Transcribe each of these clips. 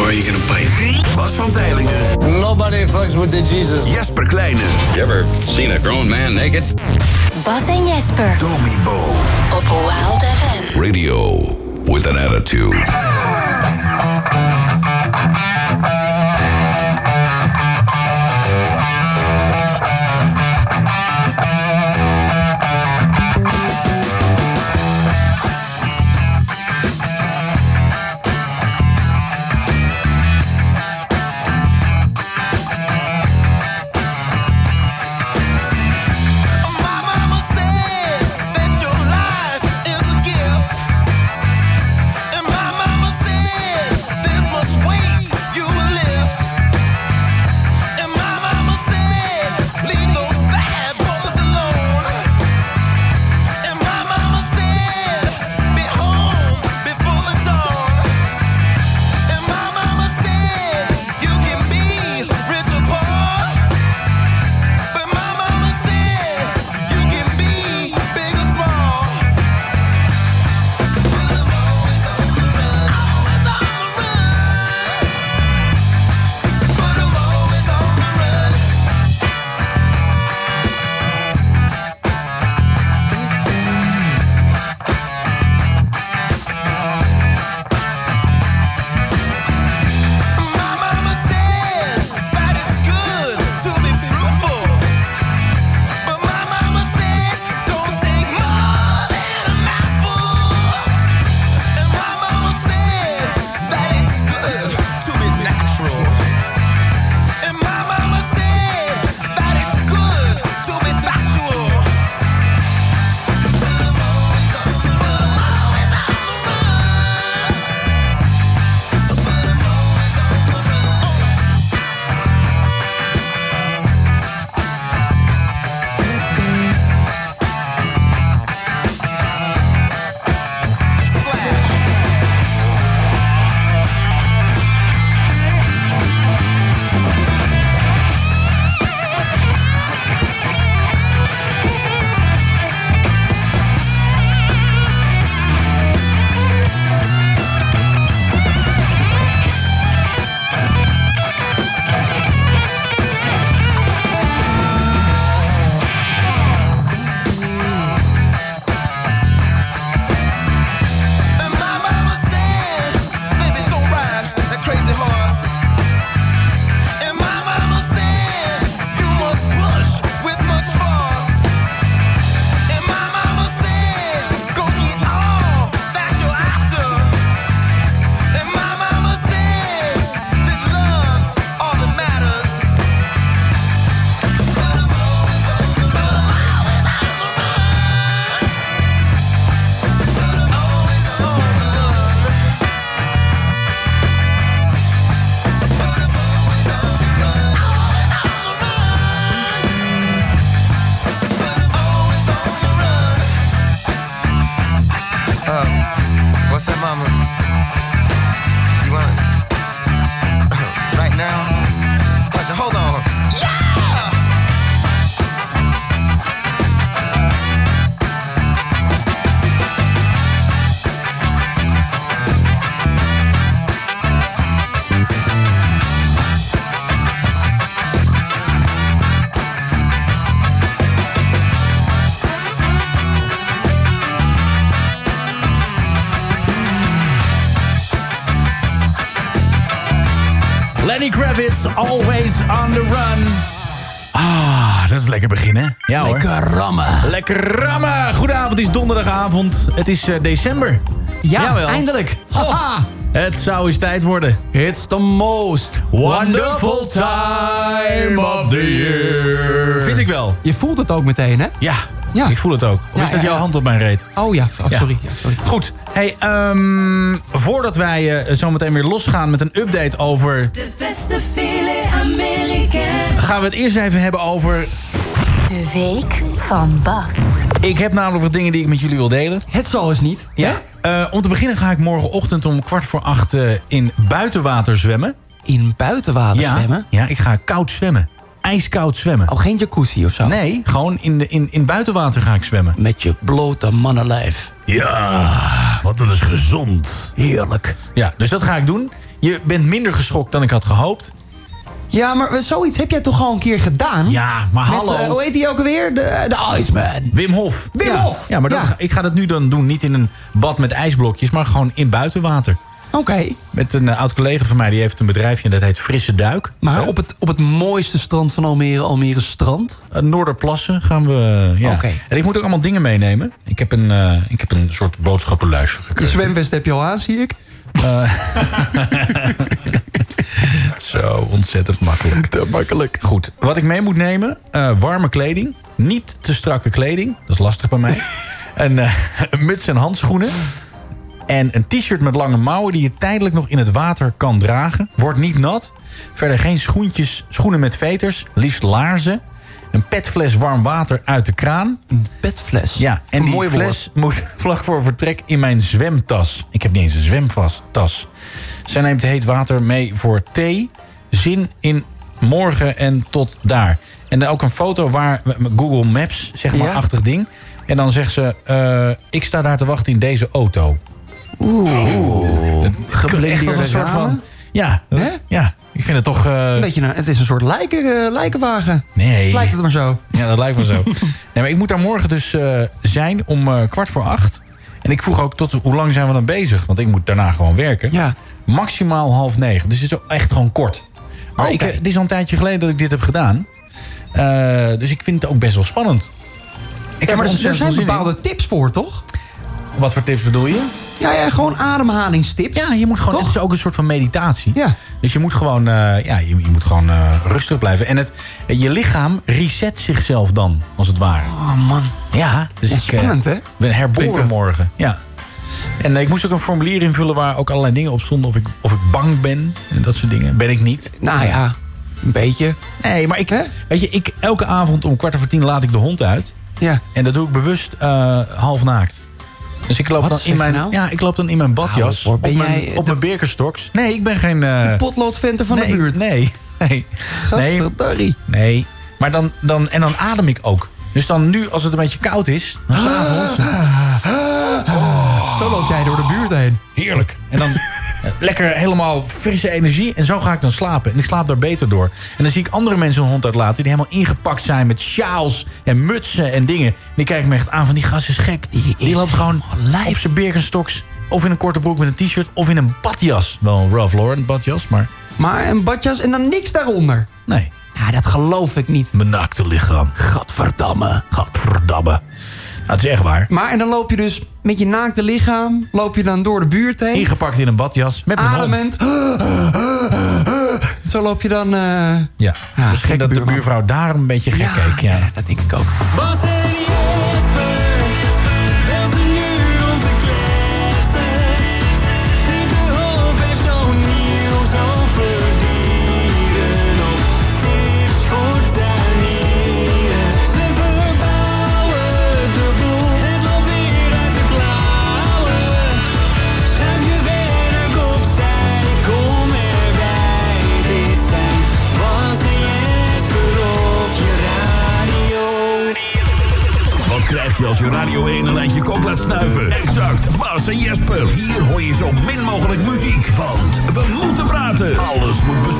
Or are you gonna bite? Bas van Tijlingen. Nobody fucks with the Jesus. Jesper Kleine. You ever seen a grown man naked? Bas en Jesper Tommy Bo. op Wild FM. Radio with an attitude. Lekker beginnen. Ja hoor. Lekker rammen. Lekker rammen. Goedenavond, het is donderdagavond. Het is eh, december. Ja, Jawel. eindelijk. Goh, Haha. het zou eens tijd worden. It's the most Wonderful time of the year. Vind ik wel. Je voelt het ook meteen, hè? Ja, Ja. ik voel het ook. Of Ja, is dat ja, jouw ja. hand op mijn reet? Oh ja, oh, Ja. sorry. Ja, sorry. Goed. Hey, ehm, voordat wij eh, zometeen weer losgaan met een update over... De beste filet Amerikaan. gaan we het eerst even hebben over De week van Bas. Ik heb namelijk wat dingen die ik met jullie wil delen. Het zal eens niet. Ja. Eh, om te beginnen ga ik morgenochtend om kwart voor acht eh, in buitenwater zwemmen. In buitenwater ja, zwemmen? Ja, ik ga koud zwemmen. Ijskoud zwemmen. Oh, geen jacuzzi of zo? Nee, gewoon in, de, in, in buitenwater ga ik zwemmen. Met je blote mannenlijf. Ja, want dat is gezond. Heerlijk. Ja, dus dat ga ik doen. Je bent minder geschokt dan ik had gehoopt. Ja, maar zoiets heb jij toch al een keer gedaan? Ja, maar Met, hallo. eh, hoe heet die ook alweer? De, de Iceman. Wim Hof. Wim ja. Hof. Ja, maar dat, Ja. ik ga dat nu dan doen. Niet in een bad met ijsblokjes, maar gewoon in buitenwater. Oké. Met een eh, oud collega van mij, die heeft een bedrijfje en dat heet Frisse Duik. Maar op het, op het mooiste strand van Almere, Almere Strand? Uh, Noorderplassen gaan we. Ja. Oké. En ik moet ook allemaal dingen meenemen. Ik heb een, eh, ik heb een soort boodschappenlijstje Je gekregen. zwemvest heb je al aan, zie ik. Zo ontzettend makkelijk. Te makkelijk. Goed, wat ik mee moet nemen: eh, warme kleding. Niet te strakke kleding. Dat is lastig bij mij. een, eh, een muts en handschoenen. En een t-shirt met lange mouwen die je tijdelijk nog in het water kan dragen. Wordt niet nat. Verder geen schoentjes, schoenen met veters. Liefst laarzen. Een petfles warm water uit de kraan. Een petfles. Ja, en die fles moet vlak voor vertrek in mijn zwemtas. Ik heb niet eens een zwemtas. Zij neemt heet water mee voor thee. Zin in morgen en tot daar. En ook een foto waar Google Maps, zeg maar, Ja. achtig ding. En dan zegt ze, eh, ik sta daar te wachten in deze auto. Oeh. Echt als een soort van... Ja, ja, ik vind het toch... eh, Een beetje, nou, het is een soort lijken, eh, lijkenwagen. nee. Lijkt het maar zo. Ja, dat lijkt me zo. nee, maar ik moet daar morgen dus zijn om kwart voor acht. En ik vroeg ook tot hoe lang zijn we dan bezig? Want ik moet daarna gewoon werken. Ja. Maximaal half negen. Dus het is echt gewoon kort. Maar ik, eh, het is al een tijdje geleden dat ik dit heb gedaan. Eh, dus ik vind het ook best wel spannend. Ik Ja, maar er zijn in. bepaalde tips voor, toch? Wat voor tips bedoel je? Ja, ja, gewoon ademhalingstips. Ja, je moet gewoon. Toch? Het is ook een soort van meditatie. Ja. Dus je moet gewoon, eh, ja, je, je moet gewoon rustig blijven. En het, je lichaam reset zichzelf dan, als het ware. Oh man. Ja, dus ik hè? ben herboren morgen. Ja. En eh, ik moest ook een formulier invullen waar ook allerlei dingen op stonden. Of ik, of ik bang ben en dat soort dingen. Ben ik niet. Nou ja, een beetje. Nee, maar ik, Hè? weet je, ik, elke avond om kwart over tien laat ik de hond uit. Ja. En dat doe ik bewust eh, half naakt. Dus ik loop, Wat dan in mijn, nou? ja, ik loop dan in mijn badjas. Hou op, mijn, jij op de- mijn Birkenstocks. Nee, ik ben geen... eh, Potloodventer van nee, de buurt. Nee, nee. Nee, Gadverdarrie. nee. Maar dan, dan, en dan adem ik ook. Dus dan nu, als het een beetje koud is, dan s'avonds... Zo loopt jij door de buurt heen. Heerlijk. En dan lekker helemaal frisse energie. En zo ga ik dan slapen. En ik slaap daar beter door. En dan zie ik andere mensen hun hond uitlaten... die helemaal ingepakt zijn met sjaals en mutsen en dingen. En die kijken me echt aan van die gast is gek. Die, is loopt gewoon op zijn Birkenstocks... of in een korte broek met een t-shirt... of in een badjas. Wel een Ralph Lauren badjas, maar Maar een badjas en dan niks daaronder. nee. Ja, dat geloof ik niet. Mijn naakte lichaam. Gadverdamme. Gadverdamme. Nou, het is echt waar. Maar en dan loop je dus met je naakte lichaam... loop je dan door de buurt heen. Ingepakt in een badjas met mijn hond. Ademend. Zo loop je dan... eh, Ja. Ja, Misschien gekke dat de buurvrouw daar een beetje gek ja, keek. Ja. ja, dat denk ik ook. Als je Radio 1 een lijntje kop laat snuiven? Exact, Bas en Jesper. Hier hoor je zo min mogelijk muziek. Want we moeten praten. Alles moet besproken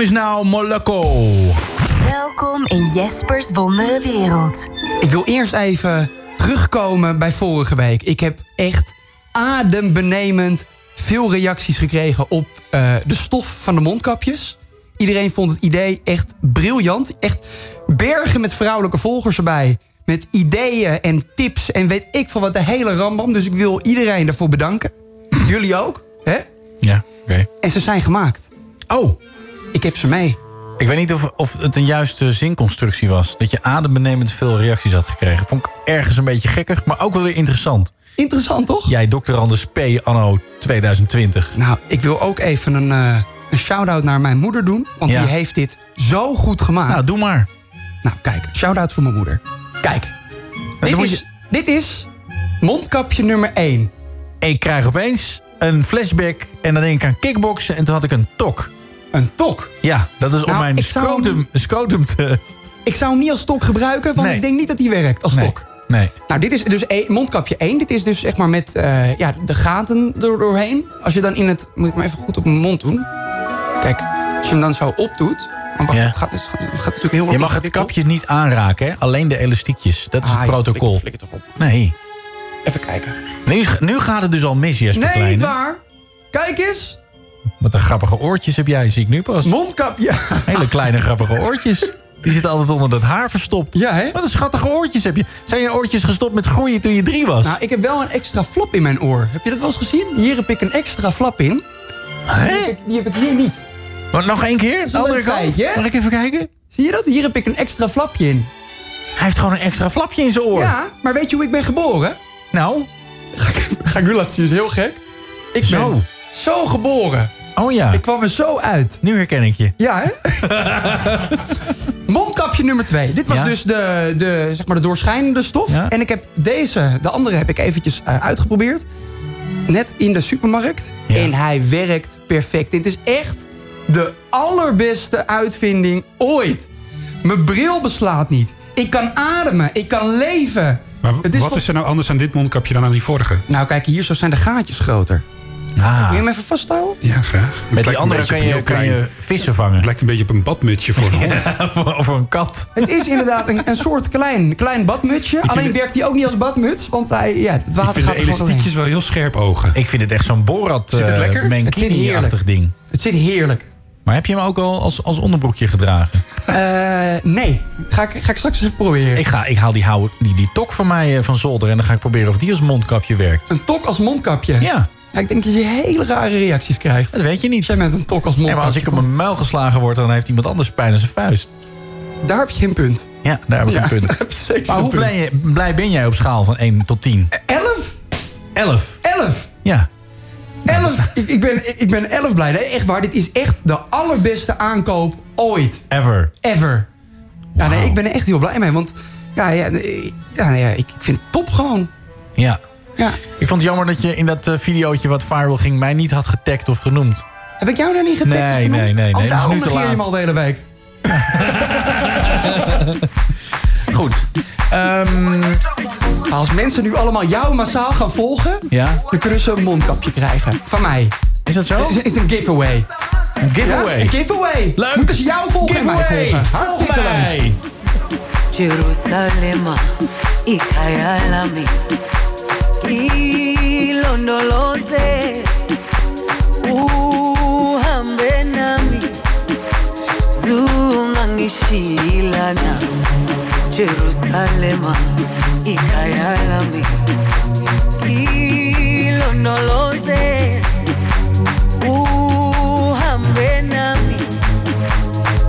is Moloko. Welkom in Jespers wondere wereld. Ik wil eerst even terugkomen bij vorige week. Ik heb echt adembenemend veel reacties gekregen op eh, de stof van de mondkapjes. Iedereen vond het idee echt briljant. Echt bergen met vrouwelijke volgers erbij. Met ideeën en tips en weet ik van wat de hele rambam. Dus ik wil iedereen daarvoor bedanken. Jullie ook, hè? Ja, oké. En ze zijn gemaakt. Oh, Ik heb ze mee. ik weet niet of, of het een juiste zinconstructie was. Dat je adembenemend veel reacties had gekregen. Vond ik ergens een beetje gekkig, maar ook wel weer interessant. Interessant, toch? Jij, Dr. Anders P. anno 2020. Nou, ik wil ook even een, eh, een shout-out naar mijn moeder doen. Want Ja. die heeft dit zo goed gemaakt. Nou, doe maar. Nou, kijk, shout-out voor mijn moeder. Kijk, dit is, je- dit is mondkapje nummer 1. Ik krijg opeens een flashback en dan denk ik aan kickboksen en toen had ik een tok. Een tok. Ja, dat is om Nou, mijn hem- scrotum, te... Ik zou hem niet als stok gebruiken, want Nee. ik denk niet dat die werkt als Nee, stok. nee. Nou, dit is dus mondkapje 1. Dit is dus zeg maar met eh, ja, de gaten er doorheen. Als je dan in het... Moet ik maar even goed op mijn mond doen. Kijk, als je hem dan zo opdoet... Maar wacht, Ja. het, gaat, het, gaat, het gaat natuurlijk heel Je mag het kapje niet aanraken, hè? alleen de elastiekjes. Dat is Ah, het ja, protocol. flikker- flikker toch op. Nee. Even kijken. Nu, nu gaat het dus al mis, Jesper Nee, niet waar. Kijk eens. Wat een grappige oortjes heb jij, zie ik nu pas. Mondkapje. Hele kleine grappige oortjes. Die zitten altijd onder dat haar verstopt. Ja, hè? Wat een schattige oortjes heb je. Zijn je oortjes gestopt met groeien toen je drie was? Nou, ik heb wel een extra flap in mijn oor. Heb je dat wel eens gezien? Hier heb ik een extra flap in. Hè? Die heb ik, die heb ik hier niet. Maar nog één keer? De andere kant? feitje? Mag ik even kijken? Zie je dat? Hier heb ik een extra flapje in. Hij heeft gewoon een extra flapje in zijn oor. Ja, maar weet je hoe ik ben geboren? Nou, Ga ik nu laten zien, is heel gek. Ik Zo. ben zo geboren. Oh ja. Ik kwam er zo uit. Nu herken ik je. Ja, hè? Mondkapje nummer twee. Dit was Ja. dus de, de, zeg maar de doorschijnende stof. Ja. En ik heb deze, de andere heb ik eventjes eh, uitgeprobeerd. Net in de supermarkt. Ja. En hij werkt perfect. Dit is echt de allerbeste uitvinding ooit. Mijn bril beslaat niet. Ik kan ademen. Ik kan leven. Maar is wat van- is er nou anders aan dit mondkapje dan aan die vorige? Nou, kijk, hier zo zijn de gaatjes groter. Ah. Wil je hem even vasthouden? Ja, graag. Het Met die andere kan je, kan je vissen vangen. Het lijkt een beetje op een badmutsje voor een hond. of een kat. Het is inderdaad een, een soort klein, klein badmutsje. Alleen het- werkt hij ook niet als badmuts, want hij, ja, het Ik water vind de gaat er gewoon doorheen. elastiekjes wel heel scherp ogen. Ik vind het echt zo'n Borat Zit het eh, lekker? Het zit heerlijk. mankini-achtig ding. Het zit heerlijk. Maar heb je hem ook al als, als onderbroekje gedragen? Eh, nee, ga ik, ga ik straks eens even proberen. Ik, ga, ik haal die, hou, die, die tok van mij eh, van zolder... en dan ga ik proberen of die als mondkapje werkt. Een tok als mondkapje. Ja, Ja, ik denk dat je hele rare reacties krijgt. dat weet je niet. Jij met een tok als Ja, maar als ik op mijn muil geslagen word... dan heeft iemand anders pijn aan zijn vuist. Daar heb je een punt. Ja, daar heb ik Ja, een punt. heb Maar hoe blij, ben jij op schaal van 1 tot 10? Elf? 11. Elf? Ja. Elf? ik, ik, ben, ik ben elf blij. Nee, echt waar. Dit is echt de allerbeste aankoop ooit. Ever. Ever. Ja, nee, ik ben er echt heel blij mee. Want ja, ja, ja, ik, ik vind het top gewoon. Ja. Ja. Ik vond het jammer dat je in dat eh, videootje wat viral ging... mij niet had getagd of genoemd. Heb ik jou daar niet getagd? Nee, of genoemd? nee, nee, nee, Oh, daarom nu te negeer je laat. hem al de hele week. Goed. Ehm, Als mensen nu allemaal jou massaal gaan volgen... ja. dan kunnen ze een mondkapje krijgen. Van mij. Is dat zo? Is, is een giveaway. Een giveaway. Ja, een giveaway. Leuk. Moeten ze jou volgen en mij Giveaway. volgen. Volg Hartstikke leuk. mij. Ilondoloze uhambe nami. Zungangishilana Jerusalema ikhaya lami. Ilondoloze uhambe nami.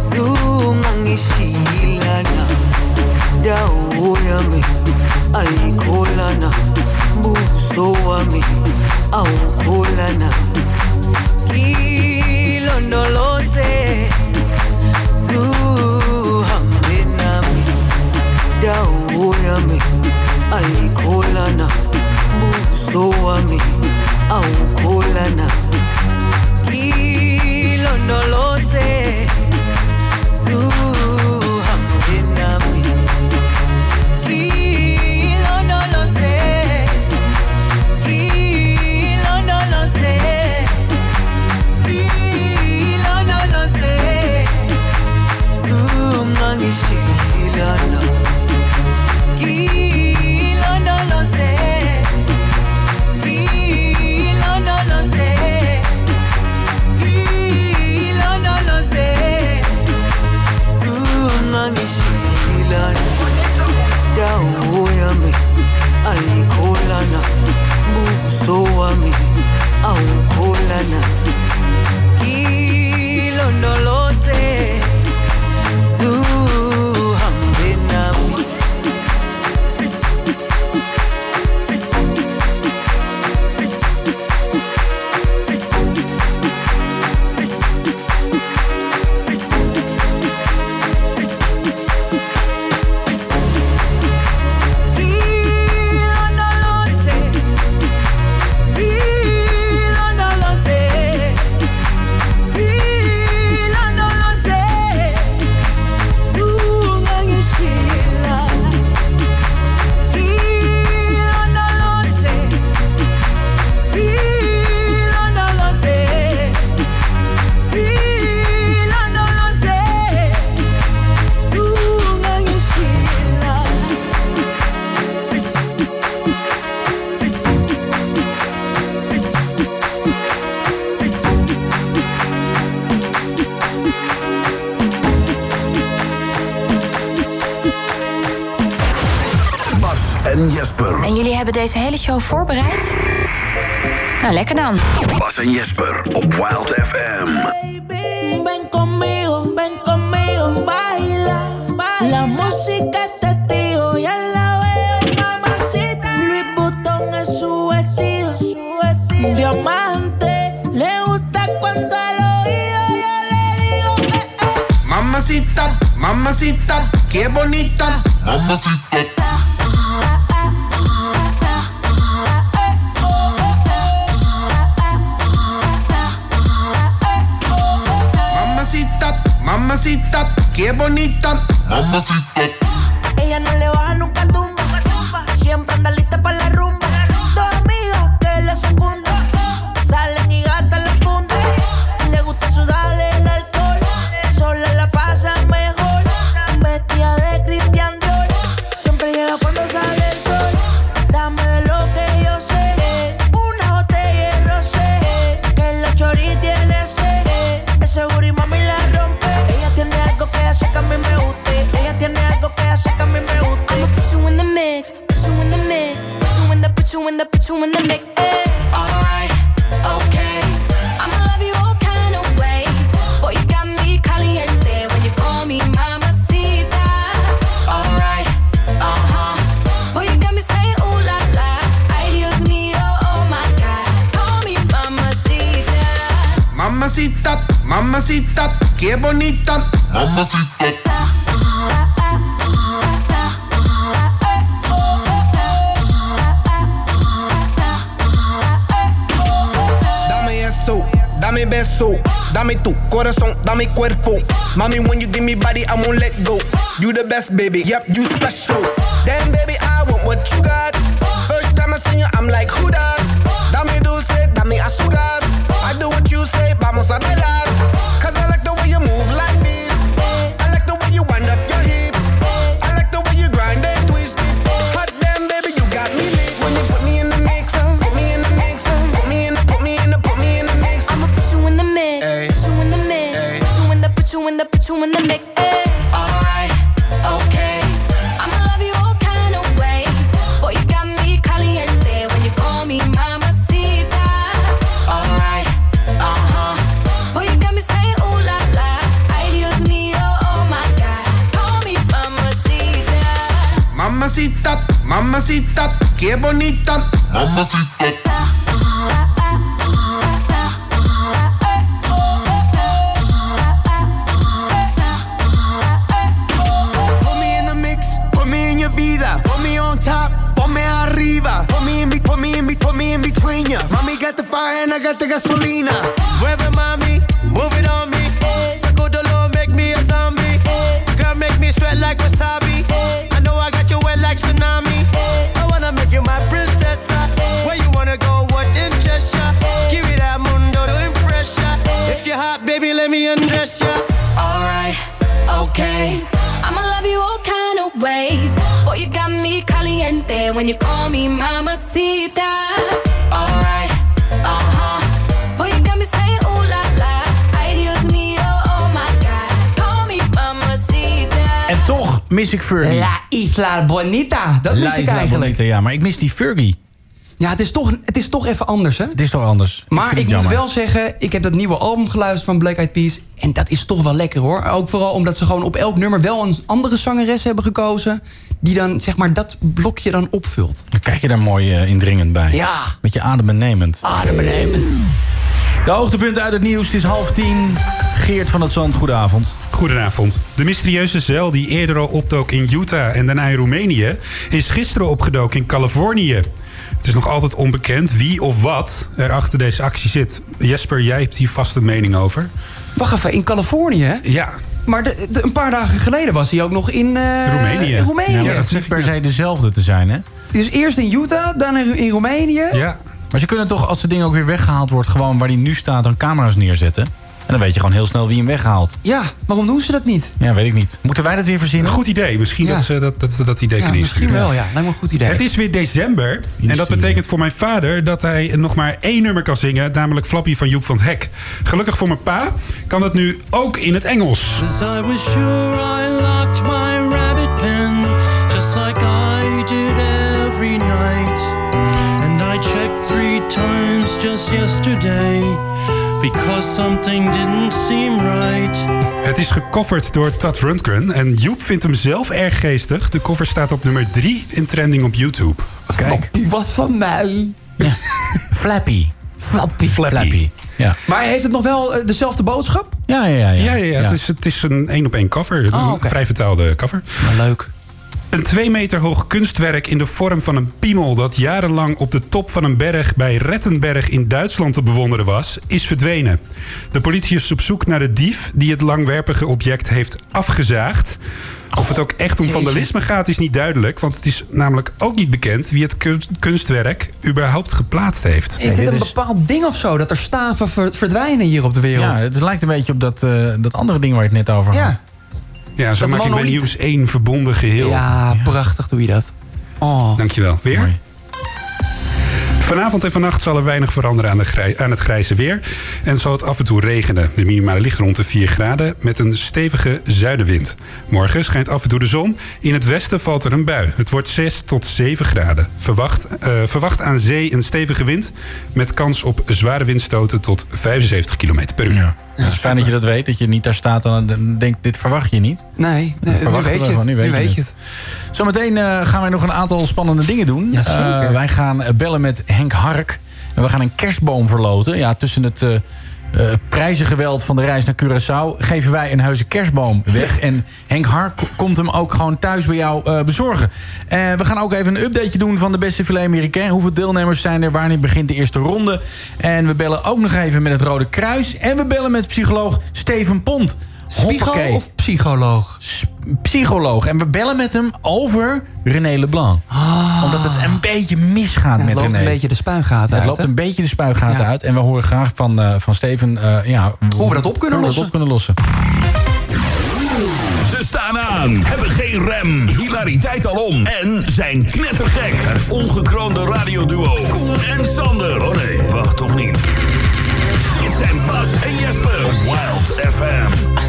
Zungangishilana dawo yami ayikholana buso wami awukholana ngilondoloze zuhambe nami. Dawo yami ayikholana buso wami awukholana ngilondoloze aukolana kilondolo show voorbereid? Nou, lekker dan. Bas en Jesper op Wild FM. Ven conmigo, ven conmigo, baila. La música es testigo, ya la veo, mamacita. Louis Vuitton es su vestido, Diamante, le gusta cuando al oído yo le digo, eh, eh. Mamacita, mamacita, qué bonita. Mamacita. Mamacita, qué bonita. Mamacita. Ella no le baja nunca put you in the mix. Ay. Alright, okay. I'ma love you all kind of ways. Boy, you got me caliente when you call me mamacita. Alright, uh huh. Boy, you got me saying ooh la la. Ay, Dios mío, oh my God. Call me mamacita. Mamacita, mamacita, qué bonita. Mamacita. Dame cuerpo. Mami, when you give me body, I won't let go. You the best, baby, yep, you special. I'ma love you all kind of ways. Boy, you got me caliente when you call me mamacita. Alright, uh huh. Boy, you got me saying ooh la la. Ay, Dios mío, oh my God. Call me mamacita. En toch mis ik Fergie. La Isla Bonita. Dat La mis ik Isla eigenlijk. Bonita, ja, maar ik mis die Fergie. Ja, het is toch, het is toch even anders, hè? Het is toch anders. Maar ik, moet jammer. wel zeggen, ik heb dat nieuwe album geluisterd van Black Eyed Peas. En dat is toch wel lekker hoor. Ook vooral omdat ze gewoon op elk nummer wel een andere zangeres hebben gekozen. Die dan zeg maar dat blokje dan opvult. Dan kijk je daar mooi eh, indringend bij. Ja. Beetje adembenemend. Adembenemend. De hoogtepunten uit het nieuws. Het is half tien. Geert van het Zand, goedenavond. Goedenavond. De mysterieuze zeil die eerder al opdook in Utah en daarna in Roemenië... is gisteren opgedoken in Californië. Het is nog altijd onbekend wie of wat er achter deze actie zit. Jesper, jij hebt hier vast een mening over. Wacht even, in Californië hè? Ja. Maar de, de- een paar dagen geleden was hij ook nog in eh, Roemenië. in Roemenië. Ja, is niet per se dezelfde te zijn, hè? Dus eerst in Utah, dan in, in Roemenië. Ja. Maar ze kunnen toch, als het ding ook weer weggehaald wordt... gewoon waar die nu staat, dan camera's neerzetten. En dan weet je gewoon heel snel wie hem weghaalt. Ja, waarom doen ze dat niet? Ja, weet ik niet. Moeten wij dat weer verzinnen? Een goed idee. Misschien Ja. dat ze dat, dat, ze dat idee Ja, kunnen misschien insturen. wel, ja. Lijkt me een goed idee. Het is weer december. En dat betekent voor mijn vader dat hij nog maar één nummer kan zingen. Namelijk Flappy van Joep van het Hek. Gelukkig voor mijn pa kan dat nu ook in het Engels. I was sure I locked my rabbit pen just like I did every night. And I checked three times just yesterday because something didn't seem right. Het is gecoverd door Tad Rundgren. En Joep vindt hem zelf erg geestig. De cover staat op nummer 3 in trending op YouTube. Kijk. Wat van mij. Flappy. Flappy. Flappy. Ja. Maar heeft het nog wel eh, dezelfde boodschap? Ja, ja, ja. Ja, ja, ja, Het, is, het is een één op één cover. Een Oh, oké. vrij vertaalde cover. leuk. Een twee meter hoog kunstwerk in de vorm van een piemel... dat jarenlang op de top van een berg bij Rettenberg in Duitsland te bewonderen was... is verdwenen. De politie is op zoek naar de dief die het langwerpige object heeft afgezaagd. Of het ook echt om vandalisme gaat is niet duidelijk... want het is namelijk ook niet bekend wie het kunst- kunstwerk überhaupt geplaatst heeft. Is dit een bepaald ding of zo? Dat er staven ver- verdwijnen hier op de wereld? Ja, het lijkt een beetje op dat, eh, dat andere ding waar je het net over had. Ja. Ja, zo Dat maak je bij. Nieuws 1 verbonden geheel. Ja, prachtig doe je dat. Oh. Dankjewel. Weer? Vanavond en vannacht zal er weinig veranderen aan, de grij- aan het grijze weer. En zal het af en toe regenen. De minimale ligt rond de 4 graden met een stevige zuidenwind. Morgen schijnt af en toe de zon. In het westen valt er een bui. Het wordt 6 tot 7 graden. Verwacht, eh, verwacht aan zee een stevige wind. Met kans op zware windstoten tot 75 km per uur. Ja. Het is fijn dat je dat weet, dat je niet daar staat en dan denkt, dit verwacht je niet. Nee, nee nu weet we je het. nu Nu weet je weet je het. het. Zometeen eh, gaan wij nog een aantal spannende dingen doen. Ja. Eh, wij gaan eh, bellen met Henk Hark. En we gaan een kerstboom verloten. Ja, tussen het eh, prijzengeweld van de reis naar Curaçao... geven wij een heuse kerstboom weg. En Henk Hark k- komt hem ook gewoon thuis bij jou eh, bezorgen. Eh, we gaan ook even een updateje doen van de beste filet américain. Hoeveel deelnemers zijn er? Wanneer begint de eerste ronde? En we bellen ook nog even met het Rode Kruis. En we bellen met psycholoog Steven Pont. Of psycholoog? psycholoog. En we bellen met hem over René Leblanc. Omdat het een beetje misgaat het met loopt René. een beetje de spuigaten Het uit. loopt hè? een beetje de spuigaten Ja. uit. En we horen graag van, eh, van Steven eh, ja, Hoe we dat op kunnen lossen. dat op kunnen lossen. Ze staan aan, hebben geen rem, hilariteit alom en zijn knettergek. Het ongekroonde radioduo Koen en Sander. Oh nee, wacht toch niet. Dit zijn Bas en Jesper op Wild FM.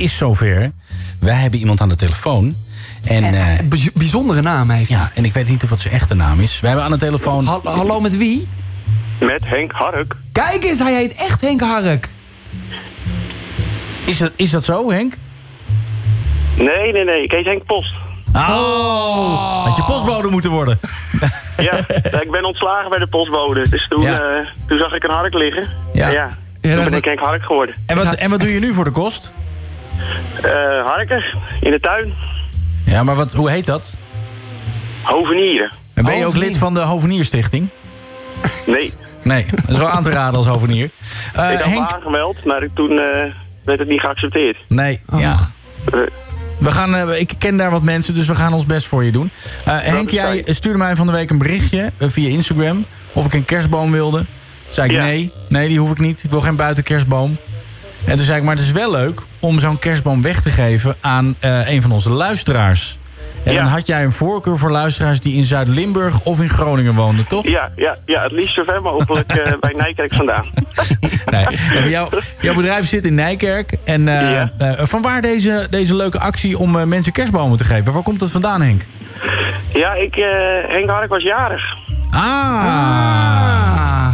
is zover. Wij hebben iemand aan de telefoon. En, eh, Bij- bijzondere naam heeft Ja, en ik weet niet of het zijn echte naam is. We hebben aan de telefoon... Ha- hallo, met wie? Met Henk Hark. Kijk eens, hij heet echt Henk Hark. Is dat, is dat zo, Henk? Nee, nee, nee. Ik heet Henk Post. Oh, had je postbode moeten worden. Ja, ik ben ontslagen bij de postbode. Dus toen, Ja. eh, toen zag ik een hark liggen. Ja. En ja, toen ben ik Henk Hark geworden. En wat, en wat doe je nu voor de kost? Eh, harken, in de tuin. Ja, maar wat, hoe heet dat? Hovenieren. En ben je ook lid van de Hovenierstichting? Nee, Nee, dat is wel aan te raden als hovenier. Eh, ik had me Henk, aangemeld, maar toen eh, werd het niet geaccepteerd. nee, ja. We gaan, eh, ik ken daar wat mensen, dus we gaan ons best voor je doen. Eh, Henk, jij stuurde mij van de week een berichtje eh, via Instagram... of ik een kerstboom wilde. Toen zei ik nee, nee, die hoef ik niet. Ik wil geen buitenkerstboom. En toen zei ik, maar het is wel leuk om zo'n kerstboom weg te geven... aan eh, een van onze luisteraars. En dan had jij een voorkeur voor luisteraars die in Zuid-Limburg of in Groningen woonden, toch? Ja, ja, ja het liefst zo ver mogelijk eh, bij Nijkerk vandaan. Nee, jouw, jouw bedrijf zit in Nijkerk. En eh, eh, van waar deze, deze leuke actie om eh, mensen kerstbomen te geven? Waar komt het vandaan, Henk? Ja, ik, eh, Henk Hark was jarig. Ah.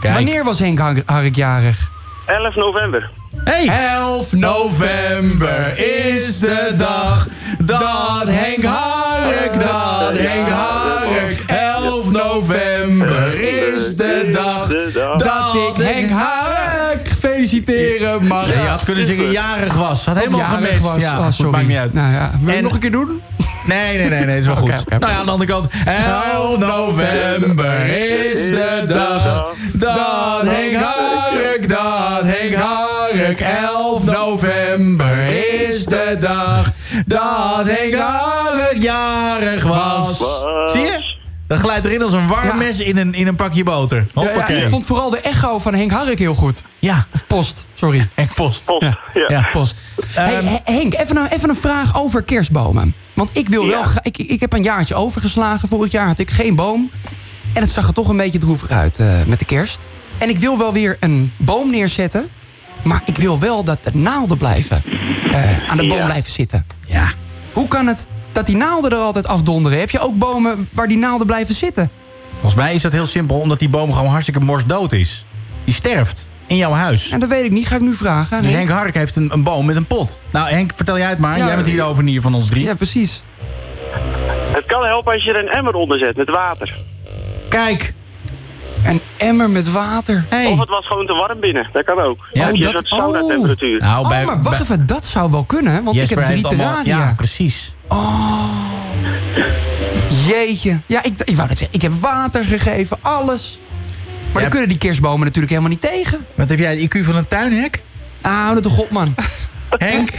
Kijk. Wanneer was Henk Har- Hark jarig? 11 november. Hey. 11 november is de dag dat Henk Hark, dat Henk Hark. 11 november is de dag dat ik Henk Hark feliciteren mag. Ja, je had kunnen zeggen jarig was. Had helemaal gemist. was. Ja, Oh, goed, sorry. maakt niet uit. Nou ja, wil je En- nog een keer doen? Nee, nee, nee, nee, is wel goed. Nou ja, aan de andere kant. 11 november is de dag dat Henk Hark, dat Henk Hark. 11 november is de dag dat Henk Hark jarig was. Zie je? Dat glijdt erin als een warm mes in een, in een pakje boter. Ja, ja, Hoppakee. ik vond vooral de echo van Henk Hark heel goed. Ja. Of post, sorry. Henk Post. Post, ja. Ja. Post. Hey, He- Henk, even een, even een vraag over kerstbomen. Want ik wil wel... Ik, ik heb een jaartje overgeslagen. Vorig jaar had ik geen boom. En het zag er toch een beetje droevig uit eh, met de kerst. En ik wil wel weer een boom neerzetten. Maar ik wil wel dat de naalden blijven eh, aan de boom Ja. blijven zitten. Ja. Hoe kan het dat die naalden er altijd afdonderen? Heb je ook bomen waar die naalden blijven zitten? Volgens mij is dat heel simpel, omdat die boom gewoon hartstikke morsdood is. Die sterft in jouw huis. En dat weet ik niet, ga ik nu vragen. Dus Henk. Henk Hark heeft een, een boom met een pot. Nou, Henk, vertel jij het maar. Ja, jij bent hier de ovenier van ons drie. Ja, precies. Het kan helpen als je er een emmer onder zet met water. Kijk. Een emmer met water. Of het was gewoon te warm binnen. Dat kan ook. Ja, Ja, je dat- soort sauna temperatuur. Nou, oh, maar wacht even, dat zou wel kunnen, want Jesper ik heb drie allemaal- terraria. Ja, precies. Oh. Jeetje. Ja, ik, ik wou net zeggen, ik heb water gegeven, alles. Maar dan kunnen die kerstbomen natuurlijk helemaal niet tegen. Wat heb jij, de IQ van een tuinhek? Ah, dat de god, man. Henk,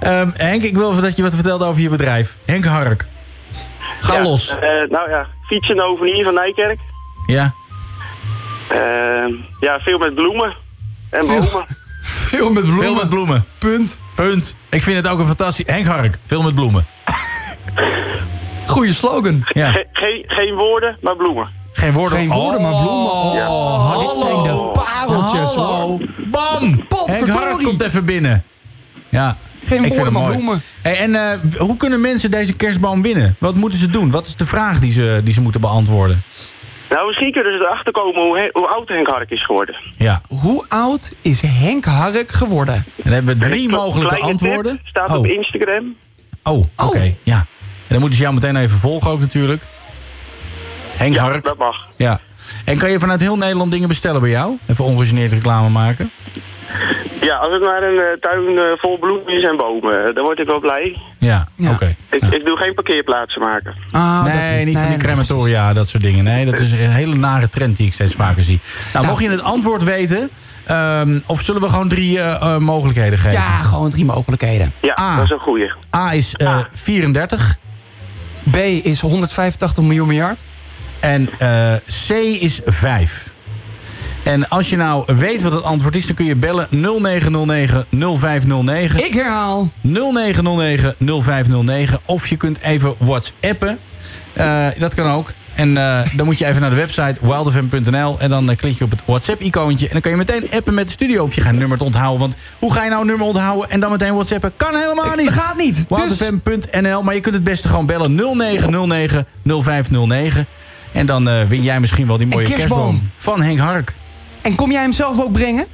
ehm, Henk, ik wil dat je wat vertelt over je bedrijf. Henk Hark. Ga Ja, los. eh, nou ja, fietsen over hier van Nijkerk. Ja. Eh, ja, veel met bloemen. En bomen. Veel met bloemen. Veel met bloemen. Punt. Punt. Ik vind het ook een fantastisch... Henk Hark, veel met bloemen. Goeie slogan. Ja. Ge- geen, geen woorden, maar bloemen. Geen woorden. Geen woorden, maar bloemen. Oh, Ja. dit zijn de pareltjes, Hallo. Bam! Henk Potverdorie. Hark komt even binnen. Ja. Geen Ik woorden, maar mooi. bloemen. Hey, en eh, hoe kunnen mensen deze kerstboom winnen? Wat moeten ze doen? Wat is de vraag die ze, die ze moeten beantwoorden? Nou, misschien kunnen ze erachter komen hoe, hoe oud Henk Hark is geworden. Ja. Hoe oud is Henk Hark geworden? En dan hebben we drie mogelijke kleine tip, antwoorden. staat oh. op Instagram. Oh, oké. Ja. En dan moeten ze jou meteen even volgen ook natuurlijk. Henk Ja, Hark. dat mag. Ja. En kan je vanuit heel Nederland dingen bestellen bij jou? Even ongegeneerd reclame maken. Ja, als het maar een eh, tuin eh, vol bloemen en bomen, eh, dan word ik wel blij. Ja, oké. Ik, ik doe geen parkeerplaatsen maken. Ah, nee, niet. niet van die nee, crematoria, dat soort dingen. Nee, dat is een hele nare trend die ik steeds vaker zie. Nou, mocht je het antwoord weten... ehm, of zullen we gewoon drie mogelijkheden geven? Ja, gewoon drie mogelijkheden. Ja, A. dat is een goeie. A is eh, 34 B is 185 miljoen miljard. en eh, C is 5. En als je nou weet wat het antwoord is, dan kun je bellen 0909 0509. Ik herhaal. 0909 0509. Of je kunt even whatsappen. Eh, dat kan ook. En eh, dan moet je even naar de website wildfm.nl. En dan eh, klik je op het WhatsApp-icoontje. En dan kan je meteen appen met de studio of je gaat nummer te onthouden. Want hoe ga je nou een nummer onthouden en dan meteen WhatsAppen? Kan helemaal niet. Dat gaat niet. Dus- Wildfm.nl. Maar je kunt het beste gewoon bellen 0909 0509. En dan eh, win jij misschien wel die mooie kerstboom. kerstboom van Henk Hark. En kom jij hem zelf ook brengen?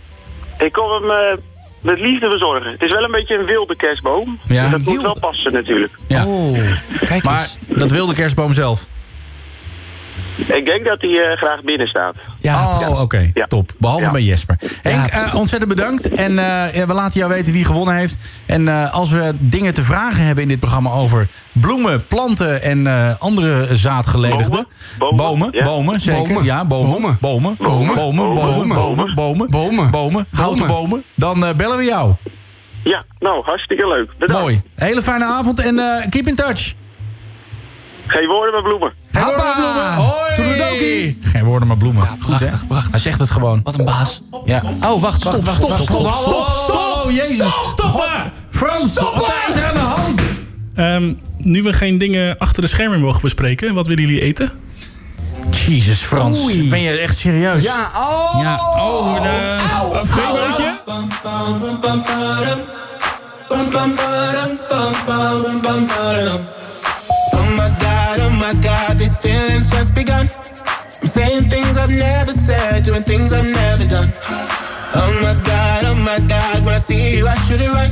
Ik kom hem eh, met liefde verzorgen. Het is wel een beetje een wilde kerstboom. Ja. Dus dat moet wel passen natuurlijk. Ja. Oh, kijk maar dat wil de kerstboom zelf. Ik denk dat hij graag binnen staat. Ja, oh, oké. Top. Behalve bij Jesper. Henk, ontzettend bedankt. En we laten jou weten wie gewonnen heeft. En als we dingen te vragen hebben in dit programma over bloemen, planten en andere zaadgeledigden. Bomen. Bomen, bomen, bomen zeker. Ja, bomen. Bomen. Bomen. Bomen. Bomen. Bomen. Bomen. Bomen. Houten bomen. Dan bellen we jou. Ja, nou, hartstikke leuk. Bedankt. Mooi. Hele fijne avond en keep in touch. Geen woorden maar bloemen. Geen woorden maar bloemen. Hoi. Toedeledokie. Geen woorden maar bloemen. Goed, hè? prachtig, prachtig. Hij zegt het gewoon. Wat een baas. Ja. Oh, wacht, stop, Wacht, stop, wacht, stop, stop, stop, stop, stop. Oh, jezus. Stop maar! Frans, wat is er aan de hand? Ehm, nu we geen dingen achter de schermen mogen bespreken, wat willen jullie eten? Jezus, Frans. Oei. Ben je echt serieus? Ja, oh. Ja. Oh, de een? Oh my god, oh my god, these feelings just begun. I'm saying things I've never said, doing things I've never done. Oh my god, oh my god, when I see you, I should it right.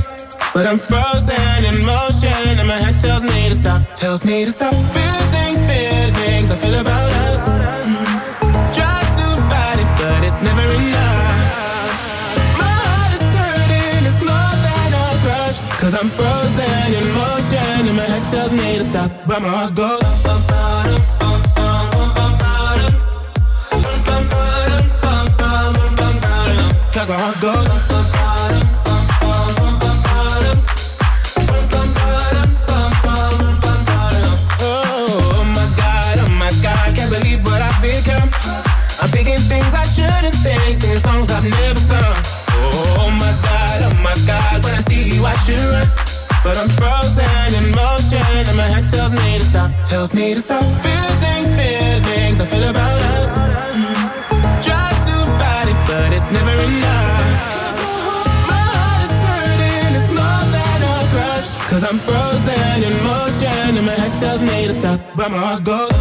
But I'm frozen in motion, and my head tells me to stop, tells me to stop. Feeling feelings I feel about us. Mm-hmm. Try to fight it, but it's never enough. My heart is hurting, it's more than a crush. Cause I'm frozen tells me to stop, but my heart goes. Cause my heart goes. Oh, oh my god, oh my god, can't believe what I've become. I'm thinking things I shouldn't think, singing songs I've never sung. Oh, oh my god, oh my god, when I see you I should run. But I'm frozen in motion and my head tells me to stop, tells me to stop. Feeling feelings I feel about us. Try to fight it, but it's never enough. My heart is hurting, it's more than a crush. Cause I'm frozen in motion and my head tells me to stop, but my heart goes.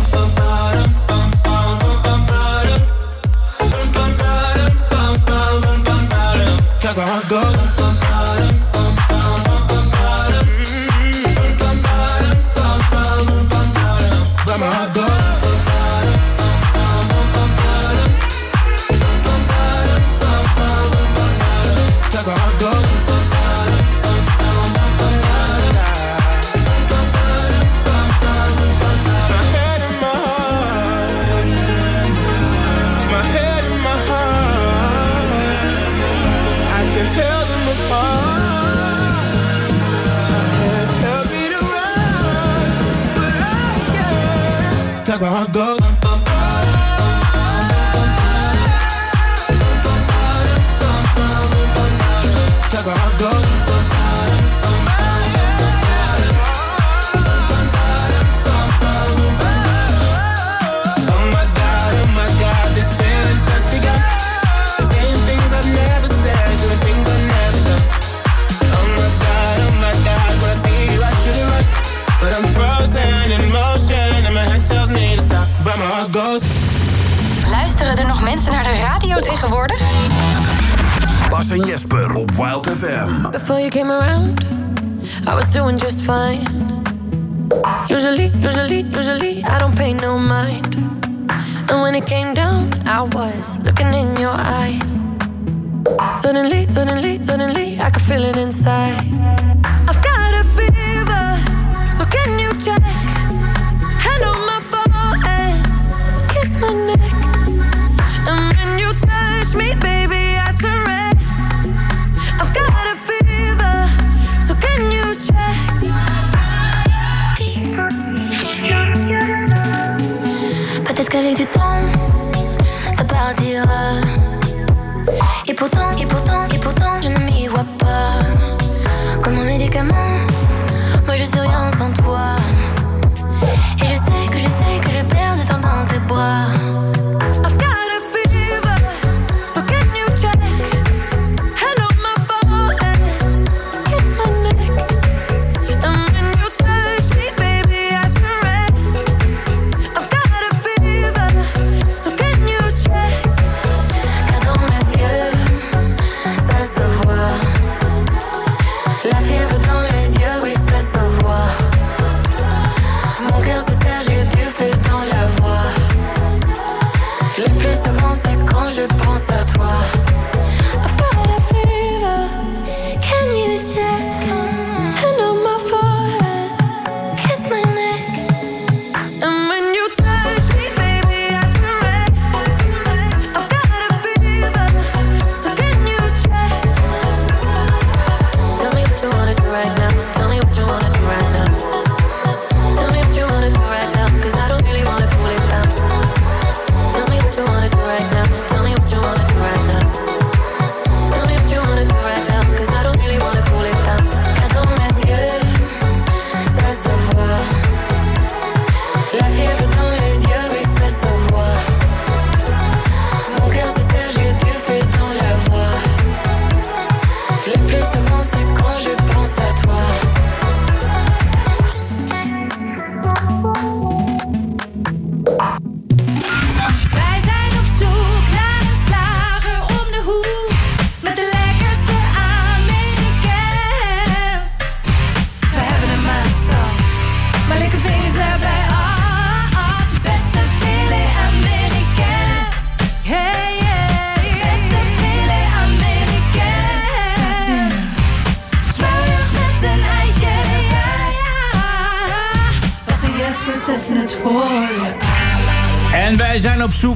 Cause my heart goes.